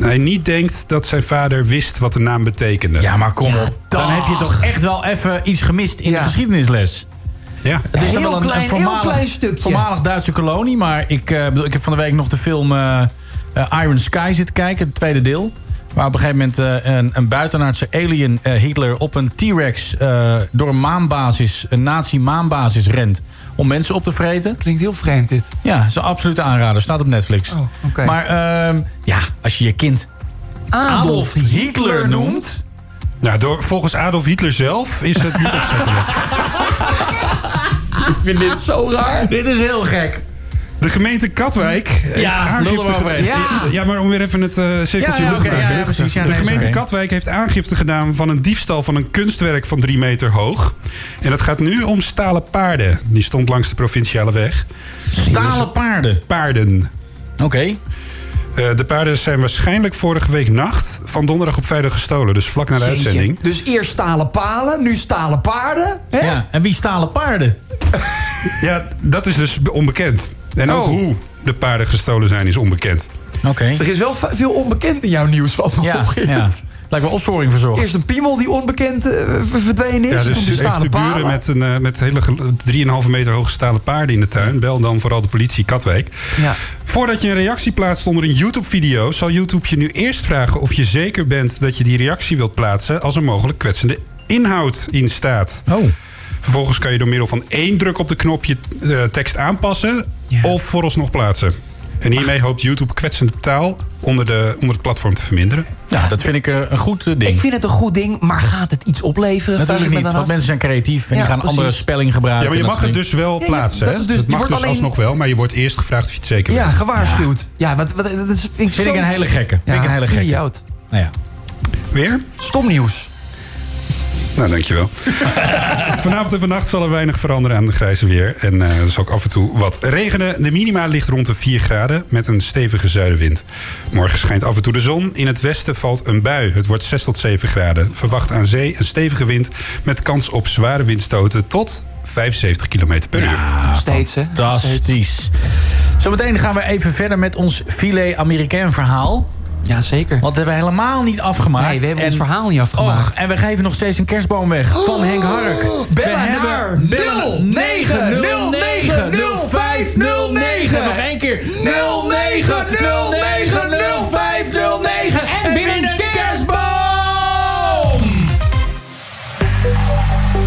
hij niet denkt dat zijn vader wist wat de naam betekende. Ja, maar kom op. Dan heb je toch echt wel even iets gemist in de geschiedenisles. Ja. Het is Heel wel een, klein- een heel klein stukje. voormalig Duitse kolonie. Maar ik, eh, bedoel, ik heb van de week nog de film eh, eh, Iron Sky zitten kijken, het tweede deel. Waar op een gegeven moment eh, een, een buitenaardse alien eh, Hitler op een T-Rex eh, door een maanbasis, een nazi-maanbasis rent. Om mensen op te vreten. Klinkt heel vreemd dit. Ja, is een absolute aanrader. Staat op Netflix. Oh, oké. Maar ehm, ja, als je je kind Adolf Hitler noemt. Nou, door, volgens Adolf Hitler zelf is het niet opzettelijk. Ik vind dit zo raar. Dit is heel gek. De gemeente Katwijk Ja, aangifte. Ja. ja, maar om weer even het eh cirkeltje Ja, te oké, maken. ja, ja, precies. Ja, de gemeente. Katwijk heeft aangifte gedaan van een diefstal van een kunstwerk van drie meter hoog. En dat gaat nu om stalen paarden. Die stond langs de provinciale weg. Stalen paarden? Paarden. Oké. Eh, de paarden zijn waarschijnlijk vorige week nacht van donderdag op vrijdag gestolen. Dus vlak na de Jeetje. uitzending. Dus eerst stalen palen, nu stalen paarden. Hè? Ja, en wie stalen paarden? Ja, dat is dus onbekend. En ook Oh. hoe de paarden gestolen zijn is onbekend. Oké. Er is wel veel onbekend in jouw nieuws van Ja, vanochtend. ja. Lijkt wel opsporing verzorgd. Eerst een piemel die onbekend eh, verdwenen is. Ja, dus toen de heeft u buren met, een, eh, met hele ge- 3,5 meter hoge stalen paarden in de tuin... bel dan vooral de politie Katwijk. Ja. Voordat je een reactie plaatst onder een YouTube-video... zal YouTube je nu eerst vragen of je zeker bent dat je die reactie wilt plaatsen... als er mogelijk kwetsende inhoud in staat. Oh. Vervolgens kan je door middel van één druk op de knop je eh, tekst aanpassen... of vooralsnog plaatsen. En hiermee hoopt YouTube kwetsende taal onder, de, onder het platform te verminderen. Ja, dat vind ik eh, een goed eh, ding. Ik vind het een goed ding, maar gaat het iets opleveren? Natuurlijk niet, dan want af. mensen zijn creatief en Ja, die gaan precies. andere spelling gebruiken. Ja, maar je mag het dus wel Ja, ja, plaatsen. dat hè? is dus- dat mag wordt dus alleen- alsnog wel, maar je wordt eerst gevraagd of je het zeker Ja, weet. gewaarschuwd. Ja, wat, wat, dat is, vind ik, Vind zo- ik een hele gekke. Vind ik een hele gekke. Nou ja. Weer? Stom nieuws. Nou, dankjewel. Vanavond en vannacht zal er weinig veranderen aan de grijze weer. En eh, er zal ook af en toe wat regenen. De minima ligt rond de 4 graden met een stevige zuidenwind. Morgen schijnt af en toe de zon. In het westen valt een bui. Het wordt 6 tot 7 graden. Verwacht aan zee een stevige wind met kans op zware windstoten tot 75 km per uur. Nog steeds, hè? Fantastisch. Zometeen gaan we even verder met ons filet Amerikaan verhaal. Ja, zeker. Want dat hebben we helemaal niet afgemaakt. Nee, we hebben En- ons verhaal niet afgemaakt. Och, en we geven nog steeds een kerstboom weg van Henk Hark. bellen we naar hebben bellen 0909 0509. Nog één keer 0909 0509. En win een kerstboom!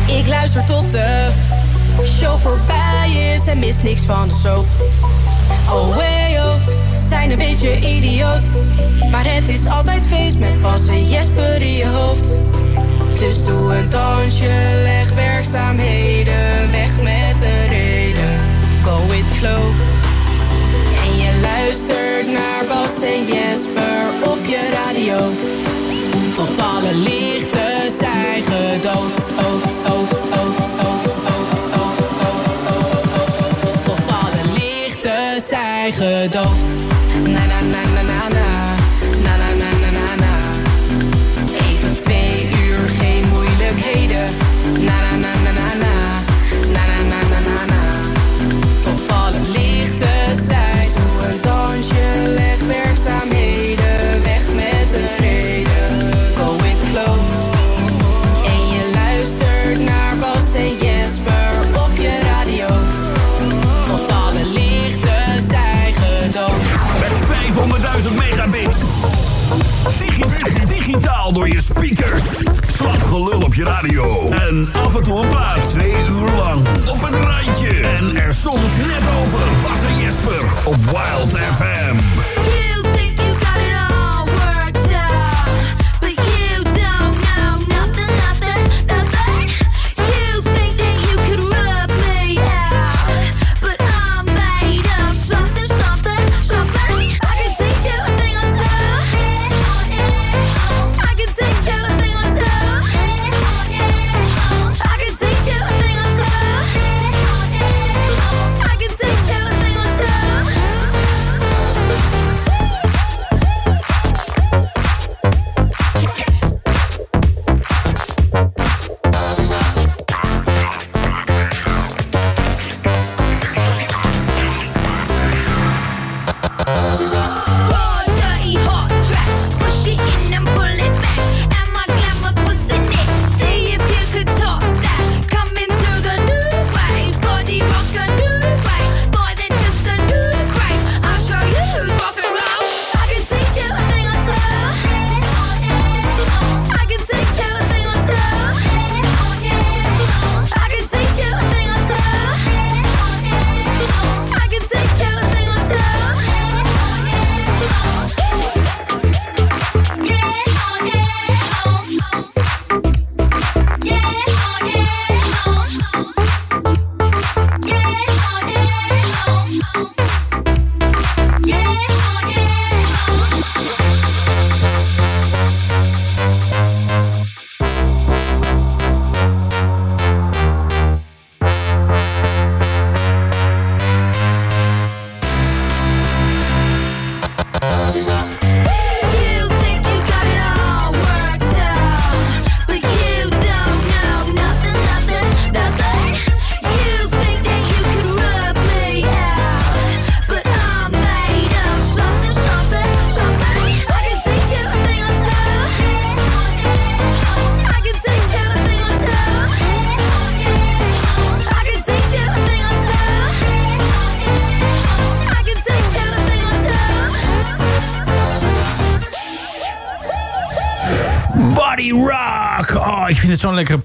Ik luister tot de show voorbij is en mis niks van de soap. Oh hey oh, zijn een beetje idioot. Maar het is altijd feest met Bas en Jesper in je hoofd. Dus doe een dansje, leg werkzaamheden weg met een reden. Go with the flow. En je luistert naar Bas en Jesper op je radio. Tot alle lichten zijn gedoofd. Hoofd, hoofd, hoofd, hoofd, hoofd, hoofd, zij gedoofd. Na, na, na, door je speakers. Slap gelul op je radio. En af en toe een plaat. Twee uur lang. Op het randje. En er soms net over. Bas en Jesper op Wild FM.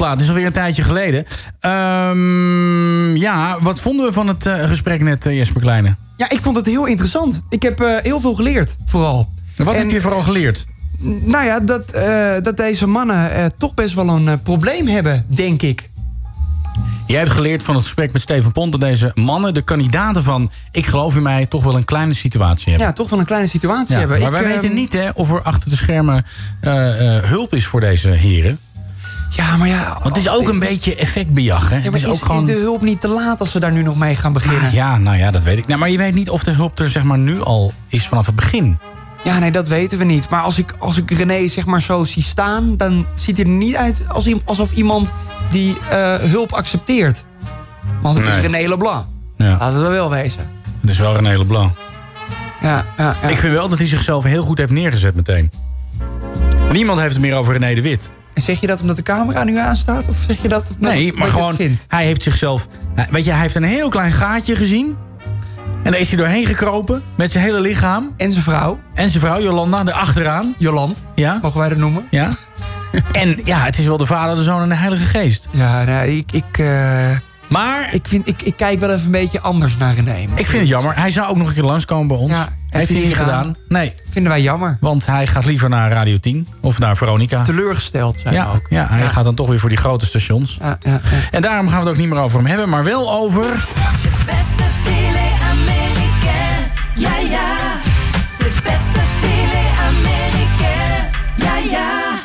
Plaat. Het is alweer een tijdje geleden. Ehm, ja, wat vonden we van het eh, gesprek net, eh, Jesper Kleine? Ja, ik vond het heel interessant. Ik heb eh, heel veel geleerd, vooral. Wat heb je vooral geleerd? Nou ja, dat, dat deze mannen toch best wel een probleem hebben, denk ik. Jij hebt geleerd van het gesprek met Steven Pont... dat deze mannen, de kandidaten van Ik geloof in mij... toch wel een kleine situatie hebben. Ja, toch wel een kleine situatie Ja, hebben. maar Ik, wij ehm, weten niet hè, of er achter de schermen hulp is voor deze heren. Ja, maar ja... Want het is ook een beetje effectbejag, hè? Ja, het is is, ook gewoon... is de hulp niet te laat als ze daar nu nog mee gaan beginnen? Ja, nou ja, dat weet ik. Nou, maar je weet niet of de hulp er zeg maar nu al is vanaf het begin. Ja, nee, dat weten we niet. Maar als ik, als ik René zeg maar zo zie staan... dan ziet hij er niet uit als, alsof iemand die eh, hulp accepteert. Want het is. René Leblanc. Ja. Laten we wel wezen. Het is wel een hele blanc. Ja, ja, ja. Ik vind wel dat hij zichzelf heel goed heeft neergezet meteen. Niemand heeft het meer over René de Wit. En zeg je dat omdat de camera nu aanstaat? Of zeg je dat omdat Nee, maar gewoon, hij heeft zichzelf... hij- Weet je, hij heeft een heel klein gaatje gezien. En daar is hij doorheen gekropen met zijn hele lichaam. En zijn vrouw. En zijn vrouw, Jolanda, erachteraan. Joland, Ja, mogen wij dat noemen? ja. en ja, het is wel de Vader, de Zoon en de Heilige Geest. Ja, nou, ik, ik, eh, Maar ik, vind, ik, ik kijk wel even een beetje anders naar René. ik vind het jammer. Hij zou ook nog een keer langskomen bij ons. Ja, heeft hij niet gedaan. Nee, Vinden wij jammer. want hij gaat liever naar Radio 10 of naar Veronica. Teleurgesteld zijn we Ja, ook. ja, hij Ja. gaat dan toch weer voor die grote stations. Ja, ja, ja. En daarom gaan we het ook niet meer over hem hebben, maar wel over... Beste filet américain, ja ja. De beste filet américain, ja ja.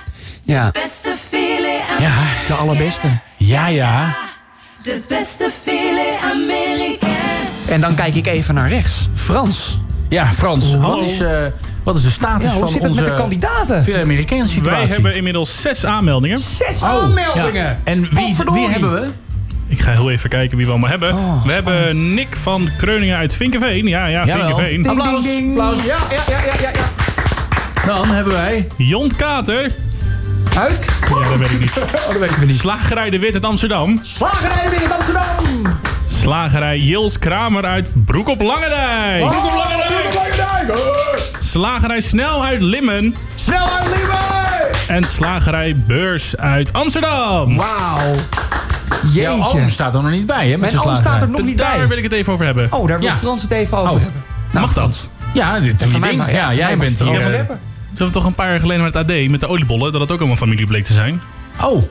ja. Beste filet Ja, De allerbeste. ja, ja. De beste filet américain. En dan kijk ik even naar rechts. Frans. Ja, Frans, wat is, eh, wat is de status Ja, hoe van zit het onze met de kandidaten? veel Amerikaanse situatie? Wij hebben inmiddels zes aanmeldingen. Zes Oh, aanmeldingen! ja. En wie, wie hebben we? Ik ga heel even kijken wie we allemaal hebben. Oh, we hebben Nick van Kreuningen uit Vinkenveen. Ja, ja, Jawel. Vinkenveen. Ding, Applaus, ding, ding. applaus. Ja, ja, ja, ja, ja. Dan hebben wij... Jont Kater. Uit? Ja, dat weet ik niet. Oh, dat weten we niet. Slagerij De Wit uit Amsterdam. Slagerij weer in Amsterdam! Slagerij Jils Kramer uit Broek op Langendijk. Broek op Langendijk! Slagerij Snel uit Limmen. Snel uit Lieber! En Slagerij Beurs uit Amsterdam. Wauw. Jouw oom staat er nog niet bij, hè? Met Mijn oom staat er nog niet Daar bij. wil ik het even over hebben. Oh, daar wil Ja. Frans het even over Oh. hebben. Nou, Mag dat? Ja, dit mij ding. mag- Ja, jij bent hier... erover eh, hebben. Zullen we toch een paar jaar geleden met het AD, met de oliebollen, dat het ook allemaal familie bleek te zijn? Oh,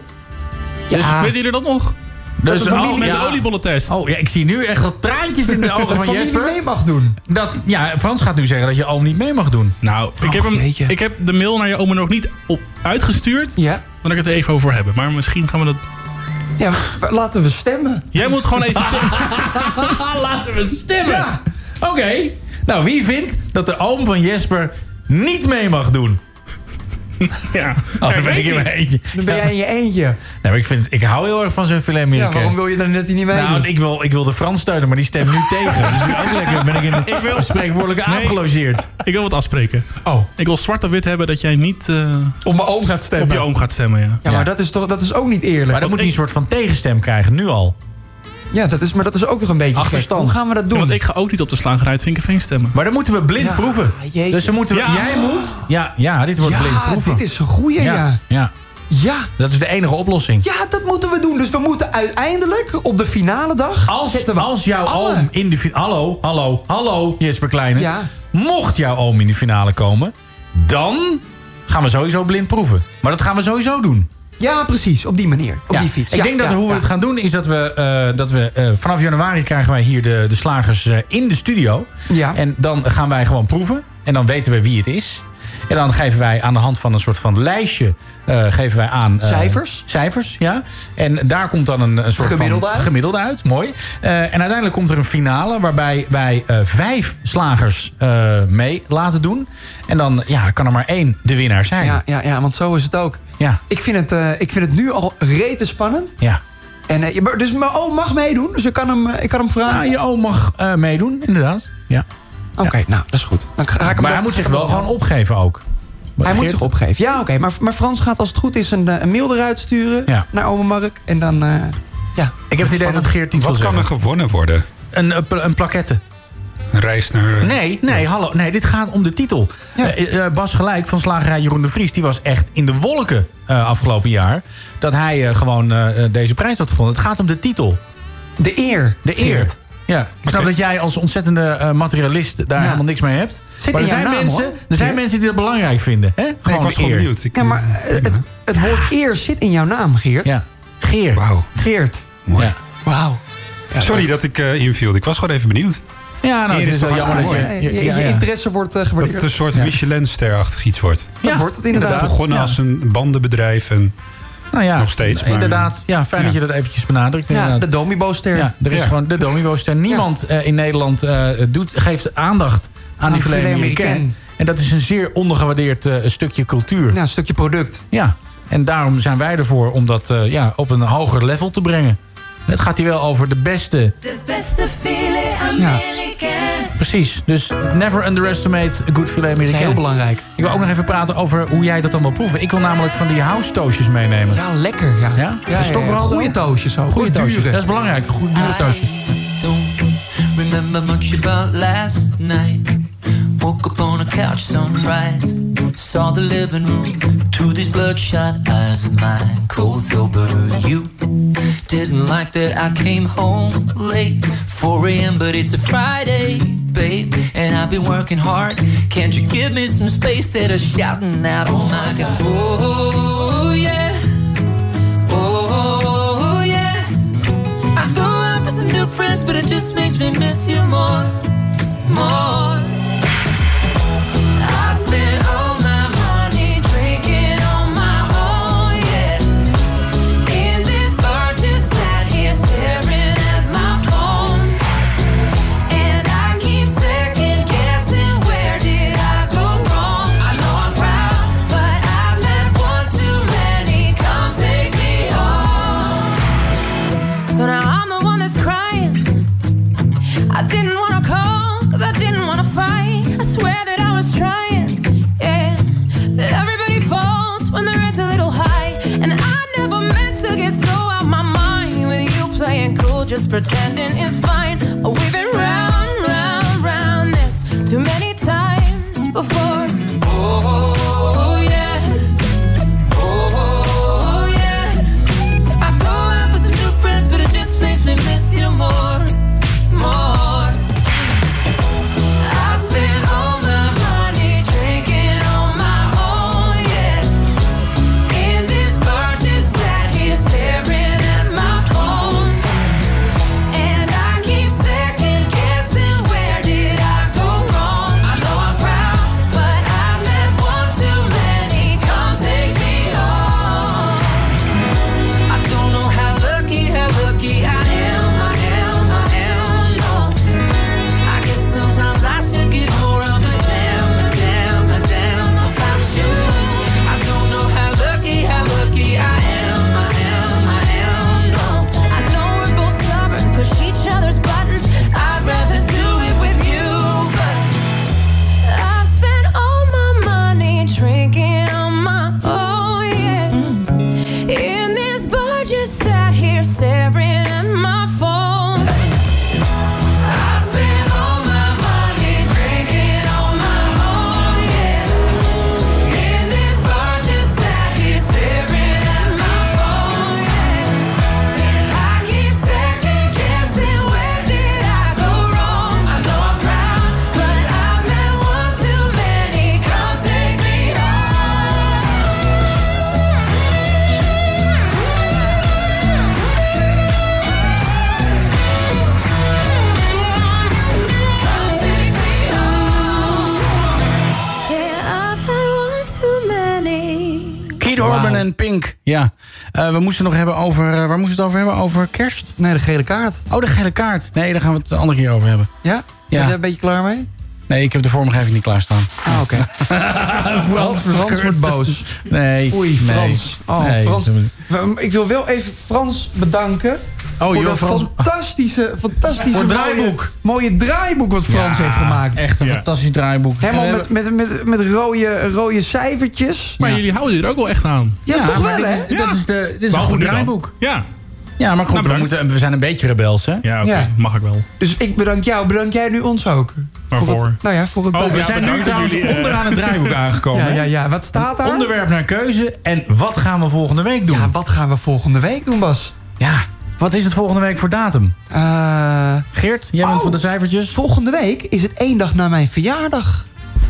Dus Ja. weten jullie dat nog? Dus de oh, familie- Met ja. de oliebollentest. Oh, ja, ik zie nu echt wat traantjes in de ogen van Jesper. mee mag doen. Dat, ja, Frans gaat nu zeggen dat je oom niet mee mag doen. Nou, ik, Och, heb hem, jeetje. ik heb de mail naar je oma nog niet op uitgestuurd. Ja. Dan ik het er even over hebben. Maar misschien gaan we dat... Ja, laten we stemmen. Jij moet gewoon even... Laten we stemmen. Ja. Oké. Nou, wie vindt dat de oom van Jesper niet mee mag doen? ja. Oh, dan ben ik in mijn eentje. Dan ben jij in je eentje. Nee, maar ik, vind, ik hou heel erg van zijn filet Ja, waarom wil je dan net niet mee Nou, ik wil, ik wil de Frans steunen, maar die stemt nu tegen. Dus nu ook lekker ben ik in Ik wil- een spreekwoordelijke Nee. aap gelogeerd. Ik wil wat afspreken. Oh, Ik wil zwart op wit hebben dat jij niet eh, op mijn oom gaat stemmen. op je oom gaat stemmen. Ja. Ja, maar dat is, toch, dat is ook niet eerlijk. Maar dan moet hij een soort van tegenstem krijgen, nu al. Ja, dat is, maar dat is ook nog een beetje. Achterstand. Hoe gaan we dat Ja, doen? want ik ga ook niet op de slagerij uit Vinkenveen stemmen. Maar dan moeten we blind Ja, proeven. jeetje. Dus dan moeten we, Ja. jij moet... Ja, ja, dit wordt blind ja, proeven. dit is een goeie, ja. ja, ja. Ja. Dat is de enige oplossing. Ja, dat moeten we doen. Dus we moeten uiteindelijk op de finale dag... Als, zetten we als jouw alle- oom in de finale... Hallo, hallo, hallo, Jesper Kleine. Ja. Mocht jouw oom in de finale komen... dan gaan we sowieso blind proeven. Maar dat gaan we sowieso doen. Ja, precies. Op die manier. Op Ja, die fiets. Ik Ja, denk dat ja, hoe we het gaan doen is dat we, eh, dat we eh, vanaf januari krijgen wij hier de, de slagers eh, in de studio. Ja. En dan gaan wij gewoon proeven. En dan weten we wie het is. En dan geven wij aan de hand van een soort van lijstje eh, geven wij aan. eh, Cijfers? Cijfers, ja. En daar komt dan een, een soort Gemiddelde van uit. gemiddelde uit. Mooi. Eh, en uiteindelijk komt er een finale waarbij wij vijf slagers mee laten doen. En dan ja, kan er maar één de winnaar zijn. Ja, ja, ja, want zo is het ook. Ja. Ik vind het, ik vind het nu al rete spannend. ja. En, dus mijn oom mag meedoen. Dus ik kan hem, ik kan hem vragen. Nou, je oom mag meedoen, inderdaad. Ja. Oké, nou, dat is goed. Dan ga ik hem Maar hij moet zich wel gewoon opgeven ook. Hij moet Geert? zich opgeven. Ja, oké. Maar, maar Frans gaat als het goed is een, eh, een mail eruit sturen Ja. naar ome Mark. En dan, eh, ja. Ik heb het idee dat Geert niet Wat kan er gewonnen worden? Een, een, pla- een plaquette. Een reis naar... eh, Nee, nee, hallo. Nee, dit gaat om de titel. Eh, eh, Bas Gelijk van Slagerij Jeroen de Vries... die was echt in de wolken eh, afgelopen jaar... dat hij eh, gewoon eh, eh, deze prijs had gevonden. Het gaat om de titel. De eer. De eer. Geert. Ja, ik snap dat jij als ontzettende eh, materialist daar helemaal niks mee hebt. Zit maar er zijn, naam, mensen, hoor. er zijn mensen die dat belangrijk vinden. Hè? Gewoon was de gewoon eer. benieuwd. Ik- Ja, maar eh, het, het woord eer zit in jouw naam, Geert. Ja. Geert. Wauw. Geert. Mooi. Ja. Wauw. Sorry dat ik eh, inviel. Ik was gewoon even benieuwd. Ja, nou, het is wel jammer dat je... Je, je, ja, je ja. interesse wordt Dat gewaardeerd. het een soort Ja. Michelin-ster-achtig iets wordt. Dat wordt het inderdaad. Het begonnen Ja. als een bandenbedrijf en Nou ja, nog steeds. Maar, inderdaad. Ja, fijn dat je dat eventjes benadrukt. Ja, de Domibo-ster. Ja, er is Ja. gewoon de Domibo-ster. Niemand eh, in Nederland eh, doet, geeft aandacht aan, Aan die filet americain. En dat is een zeer ondergewaardeerd eh, stukje cultuur. Ja, een stukje product. Ja, en daarom zijn wij ervoor om dat eh, ja, op een hoger level te brengen. Het gaat hier wel over de beste. De beste filet Amerikaan. Precies, dus never underestimate a good filet Dat is americain. heel belangrijk. Ik wil ook nog even praten over hoe jij dat dan wil proeven. Ik wil namelijk van die house toastjes meenemen. Ja, lekker. Ja, Ja? ja, De stokbrood Goede toastjes ook. Goede toastjes, dat is belangrijk. Goede dure toastjes. Don't remember much about last night. Woke up on a couch, sunrise. Saw the living room through these bloodshot eyes of mine. Cold sober, you didn't like that I came home late. 4 a.m., but it's a Friday, babe. And I've been working hard. Can't you give me some space that are shouting out? Oh my God. Oh, yeah. Oh, yeah. I go out with some new friends, but it just makes me miss you more, more. Pretending it's fine. We nog hebben over... eh, waar moesten we het over hebben? Over kerst? Nee, de gele kaart. Oh, de gele kaart. Nee, daar gaan we het de andere keer over hebben. Ja? Ben je er een beetje klaar mee? Nee, ik heb de vormgeving niet klaarstaan. Ah, oké. Frans, Frans wordt boos. Nee. Oei, nee. Frans. Oh, Nee, Frans. Ik wil wel even Frans bedanken. Oh, voor joh, dat Frans. fantastische, fantastische Voor mooie- draaiboek. Mooie, draaiboek wat Frans Ja, heeft gemaakt. Echt een fantastisch draaiboek. Helemaal met, met, met, met rode, rode cijfertjes. Maar jullie houden er ook wel echt aan. Ja, toch wel, dit hè? dat is, de, dit is een goed dan. draaiboek. Ja. Ja, maar goed, Nou, we, moeten, we zijn een beetje rebels, hè? Ja, oké. Mag ik wel. Dus ik bedank jou. Bedank jij nu ons ook? Waarvoor? het, nou ja, voor het Oh, We zijn nu trouwens jullie, eh, onderaan het draaiboek aangekomen. ja, ja, ja. Wat staat daar? Onderwerp naar keuze. En wat gaan we volgende week doen? Ja, wat gaan we volgende week doen, Bas? Ja, wat is het volgende week voor datum? Eh, Geert, jij bent Oh. van de cijfertjes. volgende week is het één dag na mijn verjaardag.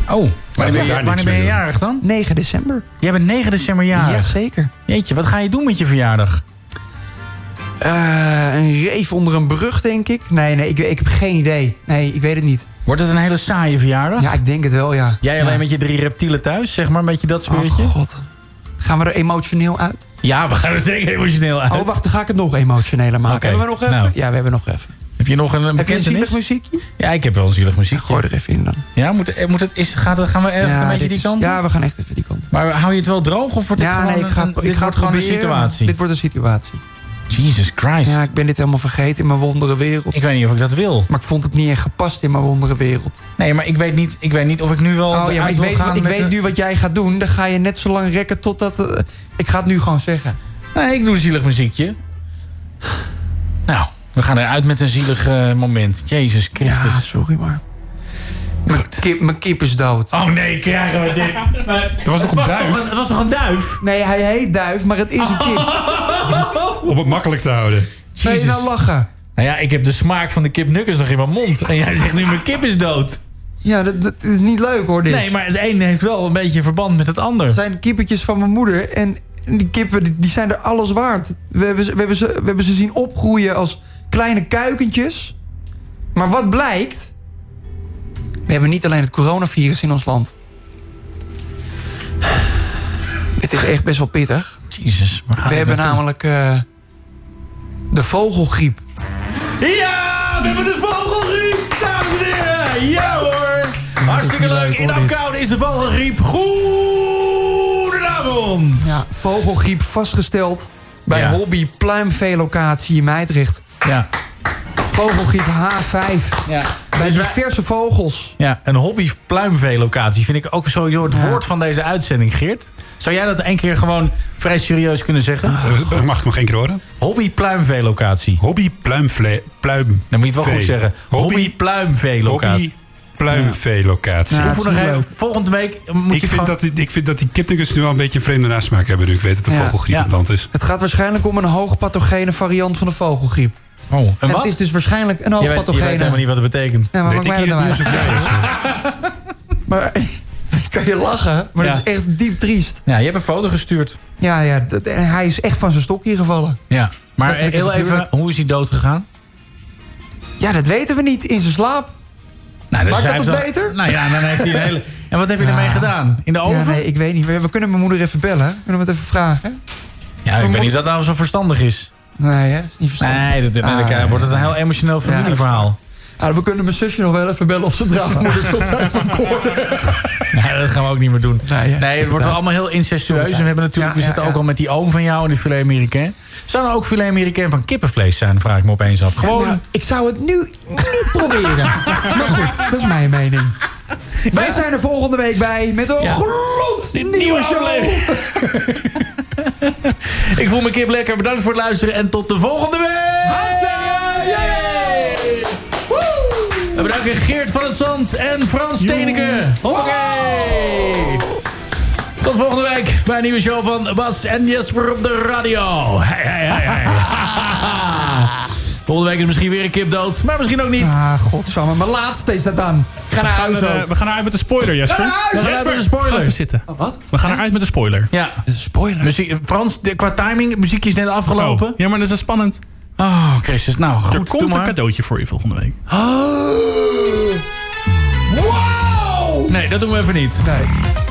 Oh, wanneer ben je, wanneer ben je jarig dan? 9 december. Jij bent 9 december jarig. Jazeker. Jeetje, wat ga je doen met je verjaardag? Eh, een reef onder een brug, denk ik. Nee, nee, ik, ik heb geen idee. Nee, ik weet het niet. Wordt het een hele saaie verjaardag? Ja, ik denk het wel, ja. Jij alleen ja. met je drie reptielen thuis, zeg maar, een beetje dat sfeertje? Oh, god. Gaan we er emotioneel uit? Ja, we gaan er zeker emotioneel uit. Oh, wacht, dan ga ik het nog emotioneler maken. Oké, Hebben we nog even? nou. Ja, we hebben nog even. Heb je nog een, een Heb je een bekentenis? zielig muziekje? Ja, ik heb wel een zielig muziekje. Gooi er even in dan. Ja, moet, eh, moet het, is, gaat het, gaan we echt een beetje die kant? op? Ja, we gaan echt even die kant. op. Maar hou je het wel droog of wordt het Ja, gewoon nee, ik ga, een, het- dit ik ga het gewoon een situatie? Dit wordt een situatie. Jesus Christ. Ja, ik ben dit helemaal vergeten in mijn wondere wereld. Ik weet niet of ik dat wil. Maar ik vond het niet echt gepast in mijn wondere wereld. Nee, maar ik weet niet, ik weet niet of ik nu wel Oh ja, maar ik weet, ik weet de- nu wat jij gaat doen. Dan ga je net zo lang rekken totdat... eh, ik ga het nu gewoon zeggen. Nee, ik doe een zielig muziekje. Nou, we gaan eruit met een zielig eh, moment. Jezus Christus. Ja, sorry maar. Mijn kip, mijn kip is dood. Oh nee, krijgen we dit. Maar, Er was nog een duif. Toch een, het was toch een duif? Nee, hij heet duif, maar het is een kip. Om het makkelijk te houden. Ben je nou lachen? Nou ja, ik heb de smaak van de kip Nuggets nog in mijn mond. En jij zegt nu mijn kip is dood. Ja, dat, dat is niet leuk hoor dit. Nee, maar het een heeft wel een beetje verband met het ander. Het zijn kippetjes van mijn moeder. En die kippen die- die zijn er alles waard. We hebben, ze, we, hebben ze, we hebben ze zien opgroeien als kleine kuikentjes. Maar wat blijkt? We hebben niet alleen het coronavirus in ons land. Het is echt best wel pittig. Jezus, waar gaat We hebben naartoe? namelijk eh, de vogelgriep. Ja, we hebben de vogelgriep, dames en heren. Ja hoor. Hartstikke leuk. In Apkoude is de vogelgriep. Goedenavond. Ja, vogelgriep vastgesteld bij Ja. Hobby Pluimveelocatie in Meidrecht. Ja. Vogelgriep H5. Ja. Bij diverse vogels. Ja, een hobby pluimveelocatie vind ik ook sowieso het woord van deze uitzending, Geert. Zou jij dat een keer gewoon vrij serieus kunnen zeggen? Eh, Mag ik nog één keer horen? Hobby pluimveelocatie. Hobby pluimvlee... Pluim... Dan moet je het wel goed zeggen. Hobby pluimveelocatie. Hobby pluimveelocatie. Ja. Even. Volgende week moet Ik je vind, gewoon... dat, die- ik vind dat die kipnuggets nu al een beetje een vreemde nasmaak hebben... nu ik weet dat de Ja. vogelgriep Ja. in het land is. Het gaat waarschijnlijk om een hoogpathogene variant van de vogelgriep. Oh, en En wat? het is dus waarschijnlijk een je, weet, je weet hoogpathogene. helemaal niet wat het betekent. Ja, maar Weet ik hier het nou nieuws uit? of jij dat? Maar kan je lachen, maar Ja. het is echt diep triest. Ja, je hebt een foto gestuurd. Ja, ja, dat- en hij is echt van zijn stokje gevallen. Ja. Maar Dat heel even, hoe is hij dood gegaan? Ja, dat weten we niet. In zijn slaap. Nou, Maakt hij dat toch beter? Nou ja, dan heeft hij een hele... En wat heb je Ja. ermee gedaan? In de oven? Ja, nee, ik weet niet. We, kunnen mijn moeder even bellen. Kunnen we het even vragen? Ja, ik weet niet of dat nou zo verstandig is. Nee, hè? Is niet verstandig. Nee, dat, Ah, krijg- wordt het een heel emotioneel familieverhaal. Ah, we kunnen mijn zusje nog wel even bellen of ze draagmoeder wil zijn van Koorden. Nee, dat gaan we ook niet meer doen. Nee? Nee, het wordt wel allemaal heel incestueus. En we hebben natuurlijk, Ja, we zitten ja. ook al met die oom van jou en die filet américain. Zou er ook filet américain van kippenvlees zijn, vraag ik me opeens af. Gewoon, Nou, ik zou het nu niet proberen. maar goed, dat is mijn mening. Wij zijn er volgende week bij met een gloednieuwe nieuwe show. ik voel me kip lekker. Bedankt voor het luisteren en tot de volgende week. Geert van het Zand en Frans Teneke. Hoppakee. Tot volgende week bij een nieuwe show van Bas en Jesper op de radio. Hey, hey, hey, hey. Volgende week is misschien weer een kip dood, maar misschien ook niet. Ah, godsamme. Mijn laatste is dat dan. Ik ga naar We gaan, huis er, eh, ook. we gaan eruit met de spoiler, Jesper. Ga naar huis! We gaan eruit met een spoiler. Ga even zitten. Oh, wat? We gaan eruit met de spoiler. Ja, Spoiler. muziek, Frans, de, qua timing, het muziekje is net afgelopen. Oh, ja, maar dat is spannend. Oh, Christus. Nou, er goed, doe komt een cadeautje voor je volgende week. Wow! Nee, dat doen we even niet. Nee.